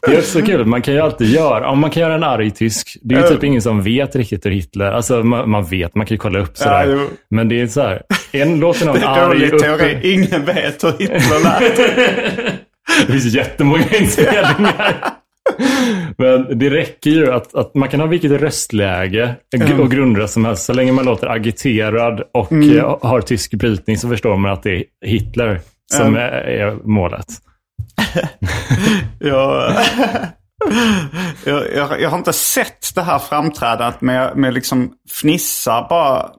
Det är också kul. Man kan ju alltid göra, om man kan göra en arg tysk, det är ju typ ingen som vet riktigt hur Hitler, alltså man, man vet, man kan ju kolla upp sådär. men det är så här, en låter någon Det är arg upp, teori. Ingen vet hur Hitler lät. Det finns jättemånga inspelningar. (laughs) Men det räcker ju att, att man kan ha vilket röstläge och grundröst som helst. Så länge man låter agiterad och eh, har tysk brytning så förstår man att det är Hitler som är, är målet. (laughs) Jag, jag, jag, jag har inte sett det här framträdandet men jag, men jag liksom fnissar bara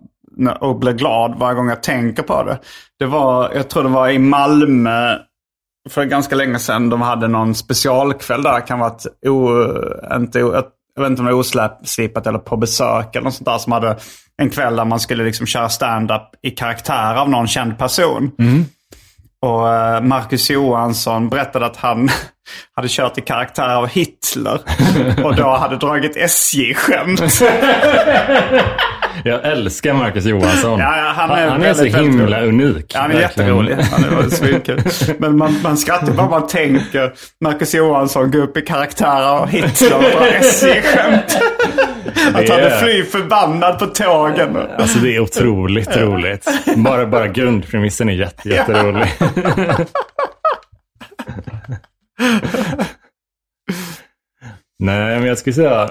och blir glad varje gång jag tänker på det. Det var, jag tror det var i Malmö för ganska länge sedan. De hade någon specialkväll där. Kan vara ett o, inte, o- ett, jag vet inte om det var oslipat eller på besök eller något sånt där. Som hade en kväll där man skulle liksom köra stand-up i karaktär av någon känd person. Och eh, Marcus Johansson berättade att han (laughs) hade kört i karaktär av Hitler. (laughs) Och då hade dragit SJ-skämt. (laughs) Jag älskar Marcus Johansson. Ja, han är han är så himla unik. Ja, han är verkligen. jätterolig. Han är svinkul. Men man, man skrattar bara man tänker Marcus Johansson gå upp i karaktär av Hitler och SJ-skämt. Att han är fly förbannad på tågen. Alltså det är otroligt roligt. Bara, bara grundpremissen är jätte, jätterolig. (laughs) Nej, men jag skulle säga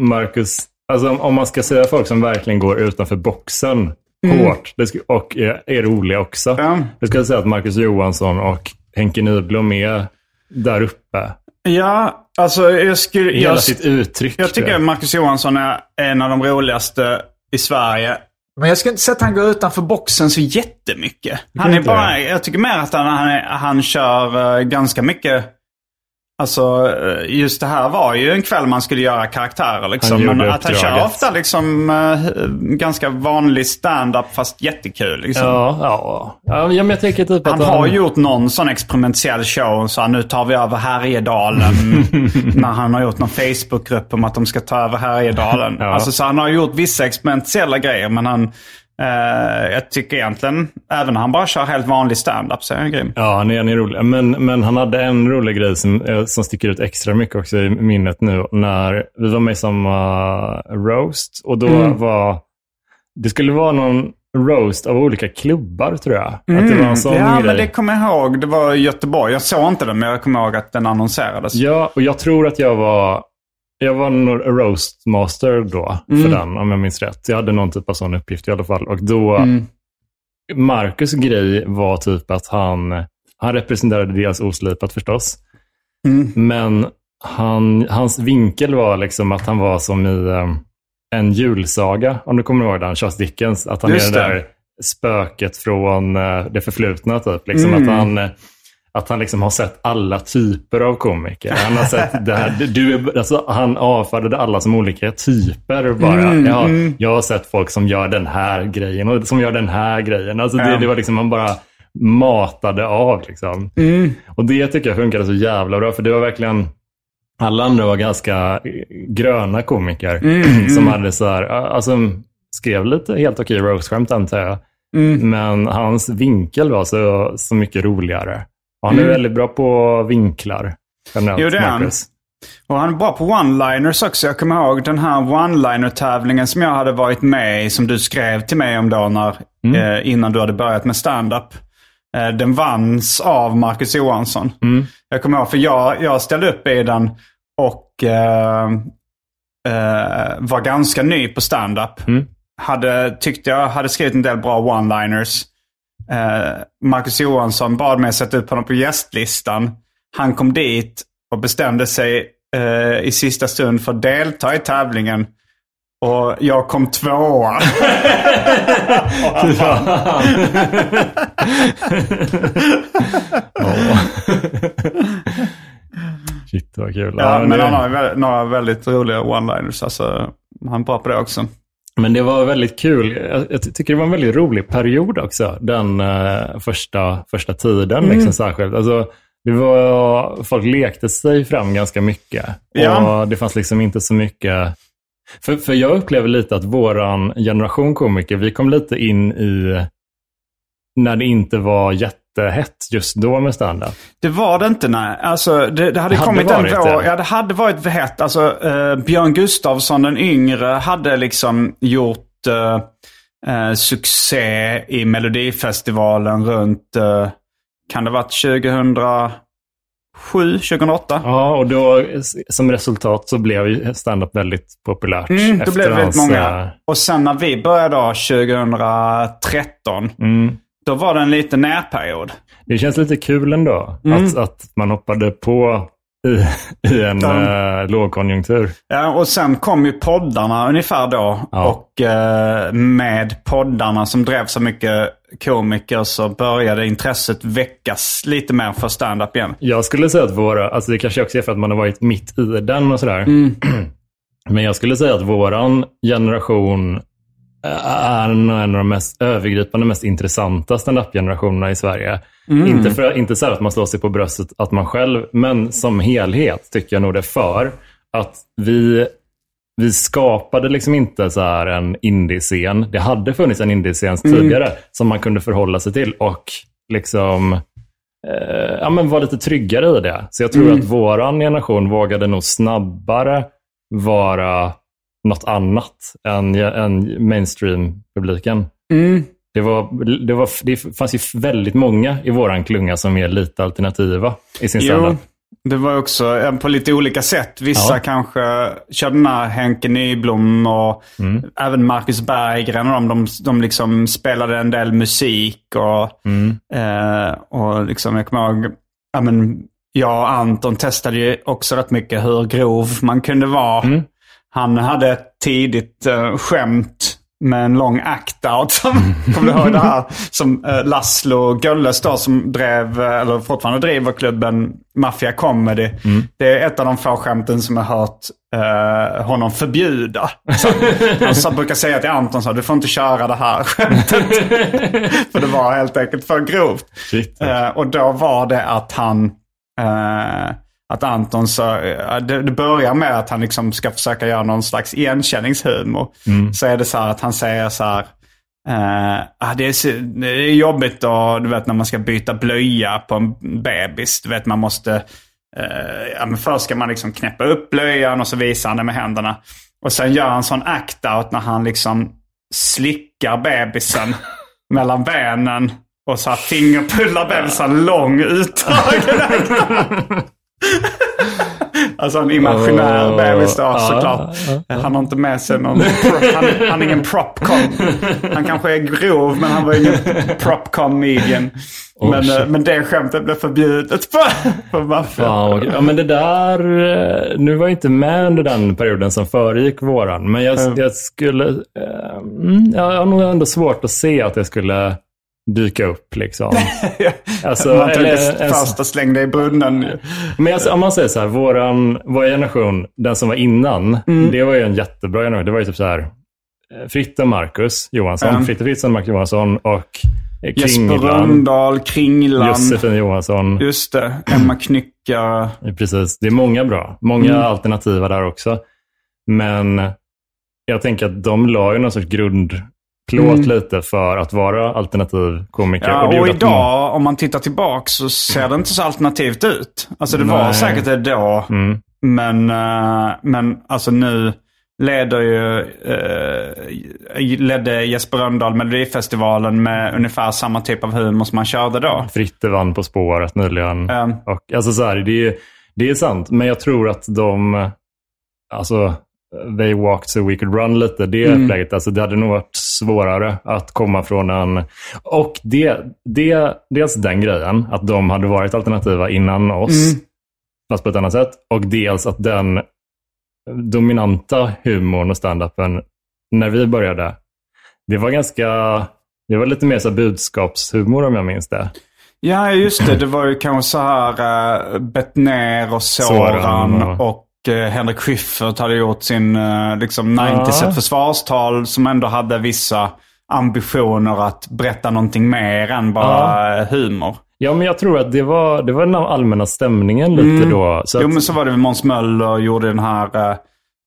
Marcus, alltså om- om man ska säga folk som verkligen går utanför boxen hårt det sku- och är, är roliga också. Mm. Ja. Jag skulle säga att Marcus Johansson och Henke Nyblom är där uppe. Ja, alltså jag skulle... I hela Jag, sitt uttryck. jag tycker Marcus Johansson är en av de roligaste i Sverige. Men jag skulle inte säga att han går utanför boxen så jättemycket. Han är bara, jag tycker mer att han, han, är, han kör eh, ganska mycket... Alltså eh, just det här var ju en kväll man skulle göra karaktärer liksom. Han Men att han kör ofta liksom eh, ganska vanlig stand-up fast jättekul liksom. Ja, ja. ja men jag tänker typ Han att har gjort någon sån experimentell show. Så nu tar vi över Härjedalen. (laughs) när han har gjort någon Facebookgrupp om att de ska ta över Härjedalen. Ja. Alltså, så han har gjort vissa experimentella grejer. Men han, eh, jag tycker egentligen, även när han bara kör helt vanlig stand-up så är han grym. Ja, han är, han är rolig. Men, men han hade en rolig grej som, eh, som sticker ut extra mycket också i minnet nu. När vi var med i samma roast. Och då Mm. var... Det skulle vara någon roast av olika klubbar tror jag. Att det var en sån Mm. Ja, grej. men det kommer jag ihåg. Det var Göteborg. Jag såg inte den, men jag kommer ihåg att den annonserades. Ja, och jag tror att jag var... Jag var nog roastmaster då, Mm. för den, om jag minns rätt. Jag hade någon typ av sån uppgift i alla fall. Och då... Mm. Marcus grej var typ att han... Han representerade dels oslipat förstås. Mm. Men han, hans vinkel var liksom att han var som i eh, en julsaga, om du kommer ihåg den, Charles Dickens. Att han Just är det där spöket från eh, det förflutna typ. Liksom Mm. Att han, eh, att han liksom har sett alla typer av komiker. Han har sett det här, du är, alltså, han avfärdade alla som olika typer bara. Mm, ja, mm. Jag har sett folk som gör den här grejen och som gör den här grejen. Alltså, det, Ja. det var liksom, man bara matade av. Liksom. Mm. Och det tycker jag funkade så jävla bra, för det var verkligen alla andra var ganska gröna komiker Mm, (clears throat) som hade så här, alltså skrev lite helt okej roast-skämt antar jag. Mm. Men hans vinkel var så, så mycket roligare. Och han är Mm. väldigt bra på vinklar. Jo, det är han. Och han är bra på one-liners också. Jag kommer ihåg den här one-liner-tävlingen som jag hade varit med i, som du skrev till mig om då när, eh, innan du hade börjat med stand-up. Eh, den vanns av Marcus Johansson. Jag kommer ihåg, för jag, jag ställde upp i den och eh, eh, var ganska ny på stand-up. Hade, tyckte jag hade skrivit en del bra one-liners. Eh, Marcus Johansson bad mig sätta upp honom på gästlistan. Han kom dit och bestämde sig eh, i sista stund för att delta i tävlingen. Och jag kom tvåa. (laughs) Shit vad kul. ja, men han har några väldigt roliga one-liners. Alltså, han är bra på det också. Men det var väldigt kul. Jag, tycker det var en väldigt rolig period också. Den eh, första, första tiden Mm. liksom, särskilt. Alltså, det var, folk lekte sig fram ganska mycket. Ja. Och det fanns liksom inte så mycket... För, för jag upplever lite att våran generation komiker, vi kom lite in i när det inte var jättehett just då med standup. Det var det inte nej. Alltså, det, det hade Det hade kommit varit en vår. Ja, det hade varit hett. Alltså, eh, Björn Gustafsson den yngre hade liksom gjort eh, eh, succé i Melodifestivalen runt, eh, kan det varit 2007, 2008? Ja, och då som resultat så blev ju standup väldigt populärt. Mm, det blev väldigt hans, många. eh, Och sen när vi började då, 2013, Mm. Då var det en liten närperiod. Det känns lite kul ändå Mm. att, att man hoppade på i, i en Ja. eh, lågkonjunktur. Ja, och sen kom ju poddarna ungefär då. Ja. Och eh, med poddarna som drev så mycket komiker så började intresset väckas lite mer för stand-up igen. Jag skulle säga att våra, alltså det kanske också är för att man har varit mitt i den och sådär. Mm. (clears throat) Men jag skulle säga att våran generation är nog en av de mest övergripande, mest intressanta standup-generationerna i Sverige. Mm. Inte, för, inte så att man slår sig på bröstet att man själv, men som helhet tycker jag nog det för att vi, vi skapade liksom inte så här en indiescen. Det hade funnits en indiescen Mm. tidigare som man kunde förhålla sig till och liksom eh, ja, men var lite tryggare i det. Så jag tror Mm. att våran generation vågade nog snabbare vara något annat än, än mainstream-publiken. Mm. Det, var, det, var, det fanns ju väldigt många i våran klunga som är lite alternativa i sin Jo, standup. det var också på lite olika sätt. Vissa Ja. kanske körde den här Henke Nyblom och Mm. även Marcus Berggren och de, de, de liksom spelade en del musik. Och, Mm. eh, och liksom, jag kommer ihåg, ja, men, jag och Anton testade ju också rätt mycket hur grov man kunde vara. Mm. Han hade ett tidigt eh, skämt med en lång act-out. (laughs) Kommer du ihåg det här? Som eh, Laszlo Gölles då som drev, eh, eller fortfarande driver klubben Mafia Comedy. Det är ett av de få skämten som jag har hört eh, honom förbjuda. Så, han så brukar säga till Anton så du får inte köra det här skämtet. (laughs) för det var helt enkelt för grovt. Eh, och då var det att han, eh, att Anton så, eh, det, börjar med att han liksom ska försöka göra någon slags igenkänningshumor. Så är det så här att han säger så här, eh, ah, det, är, så- det är jobbigt då, du vet när man ska byta blöja på en bebis. Du vet man måste, eh, ja, men först ska man liksom knäppa upp blöjan och så visar han det med händerna. Och sen gör han sån act-out när han liksom slickar bebisen (laughs) mellan benen och så här fingerpullar bebisen lång utdragen. (laughs) (laughs) Alltså en imaginär Åh, bebis då ja, såklart. Han har inte med sig någon, pro- han, han är ingen propcom. Han kanske är grov men han var ingen propcom median. Men, shit. eh, men det skämtet blev förbjudet Mafia. Fan, vad kul. ja, men det där, eh, nu var jag inte med under den perioden som föregick våran, men jag, Mm. jag skulle, eh, mm, jag har nog ändå svårt att se att det skulle dyka upp liksom. (laughs) Alltså, man tog eller- det en- första slängde i brunnen. Men alltså, om man säger så här, våran, vår generation, den som var innan, Mm. det var ju en jättebra generation. Det var ju typ så här, Fritte Marcus Johansson, Mm. Fritte Fritzson, Marcus Johansson och eh, Jesper Kringlan, Rönndahl, Kringlan. Josefin Johansson. Just det. Emma Knyckare. Precis, det är många bra. Många Mm. alternativa där också. Men jag tänker att de la ju någon sorts grundplåt Mm. lite för att vara alternativ komiker. Ja, och många- idag, om man tittar tillbaka så ser det inte så alternativt ut. Alltså det var Nej. säkert det då. Mm. Men, eh, men alltså nu leder ju, eh, ledde Jesper Rönndahl Melodifestivalen med ungefär samma typ av humor som han körde då. Fritte vann På spåret nyligen. Mm. Och, alltså så här, det, är, det är sant, men jag tror att de... Alltså, they walked so we could run lite. Det Mm. upplägget, alltså det hade nog varit svårare att komma från en... Och det, det, dels den grejen, att de hade varit alternativa innan oss, Mm. fast på ett annat sätt. Och dels att den dominanta humorn och standupen, när vi började, det var ganska... Det var lite mer så budskapshumor om jag minns det. Ja, just det. Det var ju kanske så här uh, Bettner och Soran Soran och- Henrik Schyffert hade gjort sin uh, liksom 90 Ja. ett försvarstal som ändå hade vissa ambitioner att berätta någonting mer än bara eh, humor. Ja, men jag tror att det var, det var den allmänna stämningen lite då. Så Mm. jo, att, men så var det Måns Möller gjorde den här eh,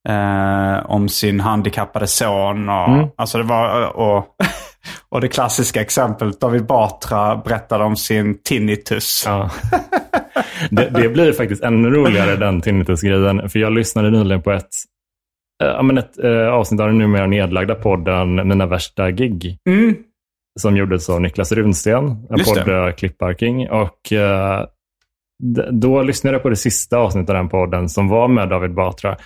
eh, om sin handikappade son. Och, Mm. Alltså det var, eh, och, och det klassiska exemplet, David Batra berättade om sin tinnitus. ja. det, det blir faktiskt ännu roligare den tinnitus-grejen. För jag lyssnade nyligen på ett, men ett eh, avsnitt av den numera nedlagda podden Mina värsta gig. Mm. Som gjordes av Niklas Runsten, en podd Klipparking. Och d- då lyssnade jag på det sista avsnittet av den podden som var med David Batra.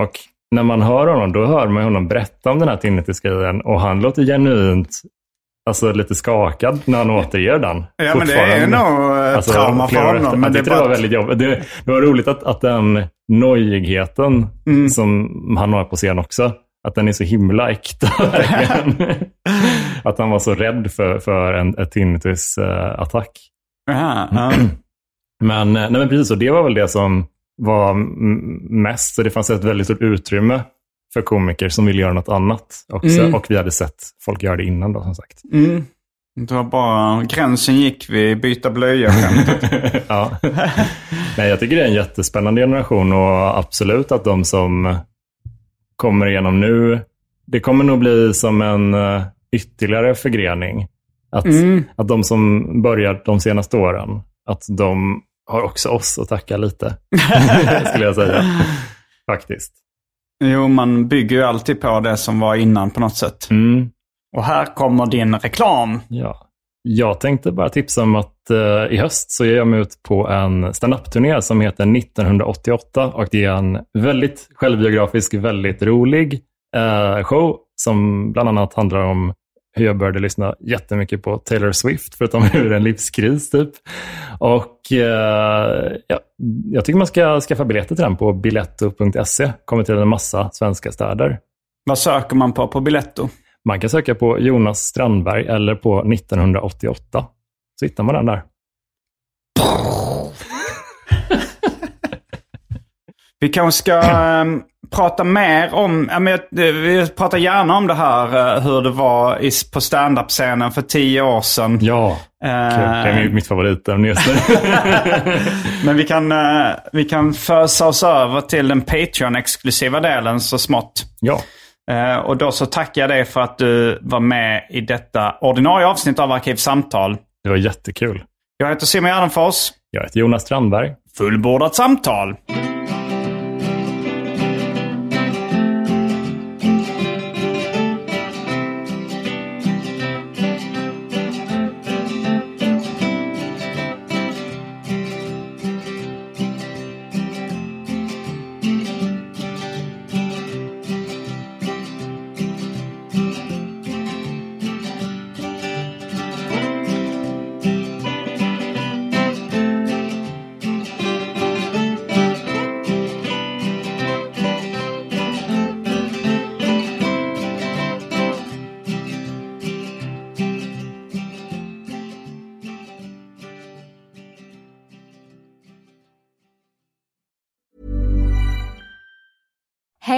Och när man hör honom, då hör man honom berätta om den här tinnitus-grejen. Och han låter genuint alltså, lite skakad när han återger den. Ja, men det är nog eh, Alltså, trauma för honom. efter. Men det tyckte det bara var väldigt jobbigt. Det, det var roligt att, att den nojigheten Mm. som han har på scen också, att den är så himla äkta. (laughs) (laughs) att han var så rädd för, för en tinnitus-attack. Jaha, ja. (clears throat) Men, eh, nej, men precis så, det var väl det som var mest. Så det fanns ett väldigt stort utrymme för komiker som ville göra något annat också. Mm. Och vi hade sett folk göra det innan då, som sagt. Mm. Det var bara, gränsen gick vid byta blöja (laughs) ja. Nej, jag tycker det är en jättespännande generation och absolut att de som kommer igenom nu, det kommer nog bli som en eh, ytterligare förgrening. Att, Mm. att de som börjar de senaste åren, att de har också oss att tacka lite, (laughs) skulle jag säga. Faktiskt. Jo, man bygger ju alltid på det som var innan på något sätt. Mm. Och här kommer din reklam. Ja. Jag tänkte bara tipsa om att eh, i höst så ger jag mig ut på en standup-turné som heter 1988 och det är en väldigt självbiografisk, väldigt rolig eh, show som bland annat handlar om hur jag började lyssna jättemycket på Taylor Swift för att de ur en livskris typ. Och eh, ja, jag tycker man ska skaffa biljetter till den på biletto.se. Kommer till en massa svenska städer. Vad söker man på på Biletto? Man kan söka på Jonas Strandberg eller på 1988. Så hittar man den där. Vi kanske ska (clears throat) ehm, prata mer om, ja, men, jag- eh, pratar gärna om det här eh, hur det var i, på standup-scenen för tio år sedan. Ja, kul. det är mitt favoritämne just nu. (laughs) Men vi kan, vi kan fösa oss över till den Patreon-exklusiva delen så smått. ja, och då så tackar jag dig för att du var med i detta ordinarie avsnitt av Arkivsamtal. det var jättekul. Jag heter Simon Gärdenfors. Jag heter Jonas Strandberg. Fullbordat samtal.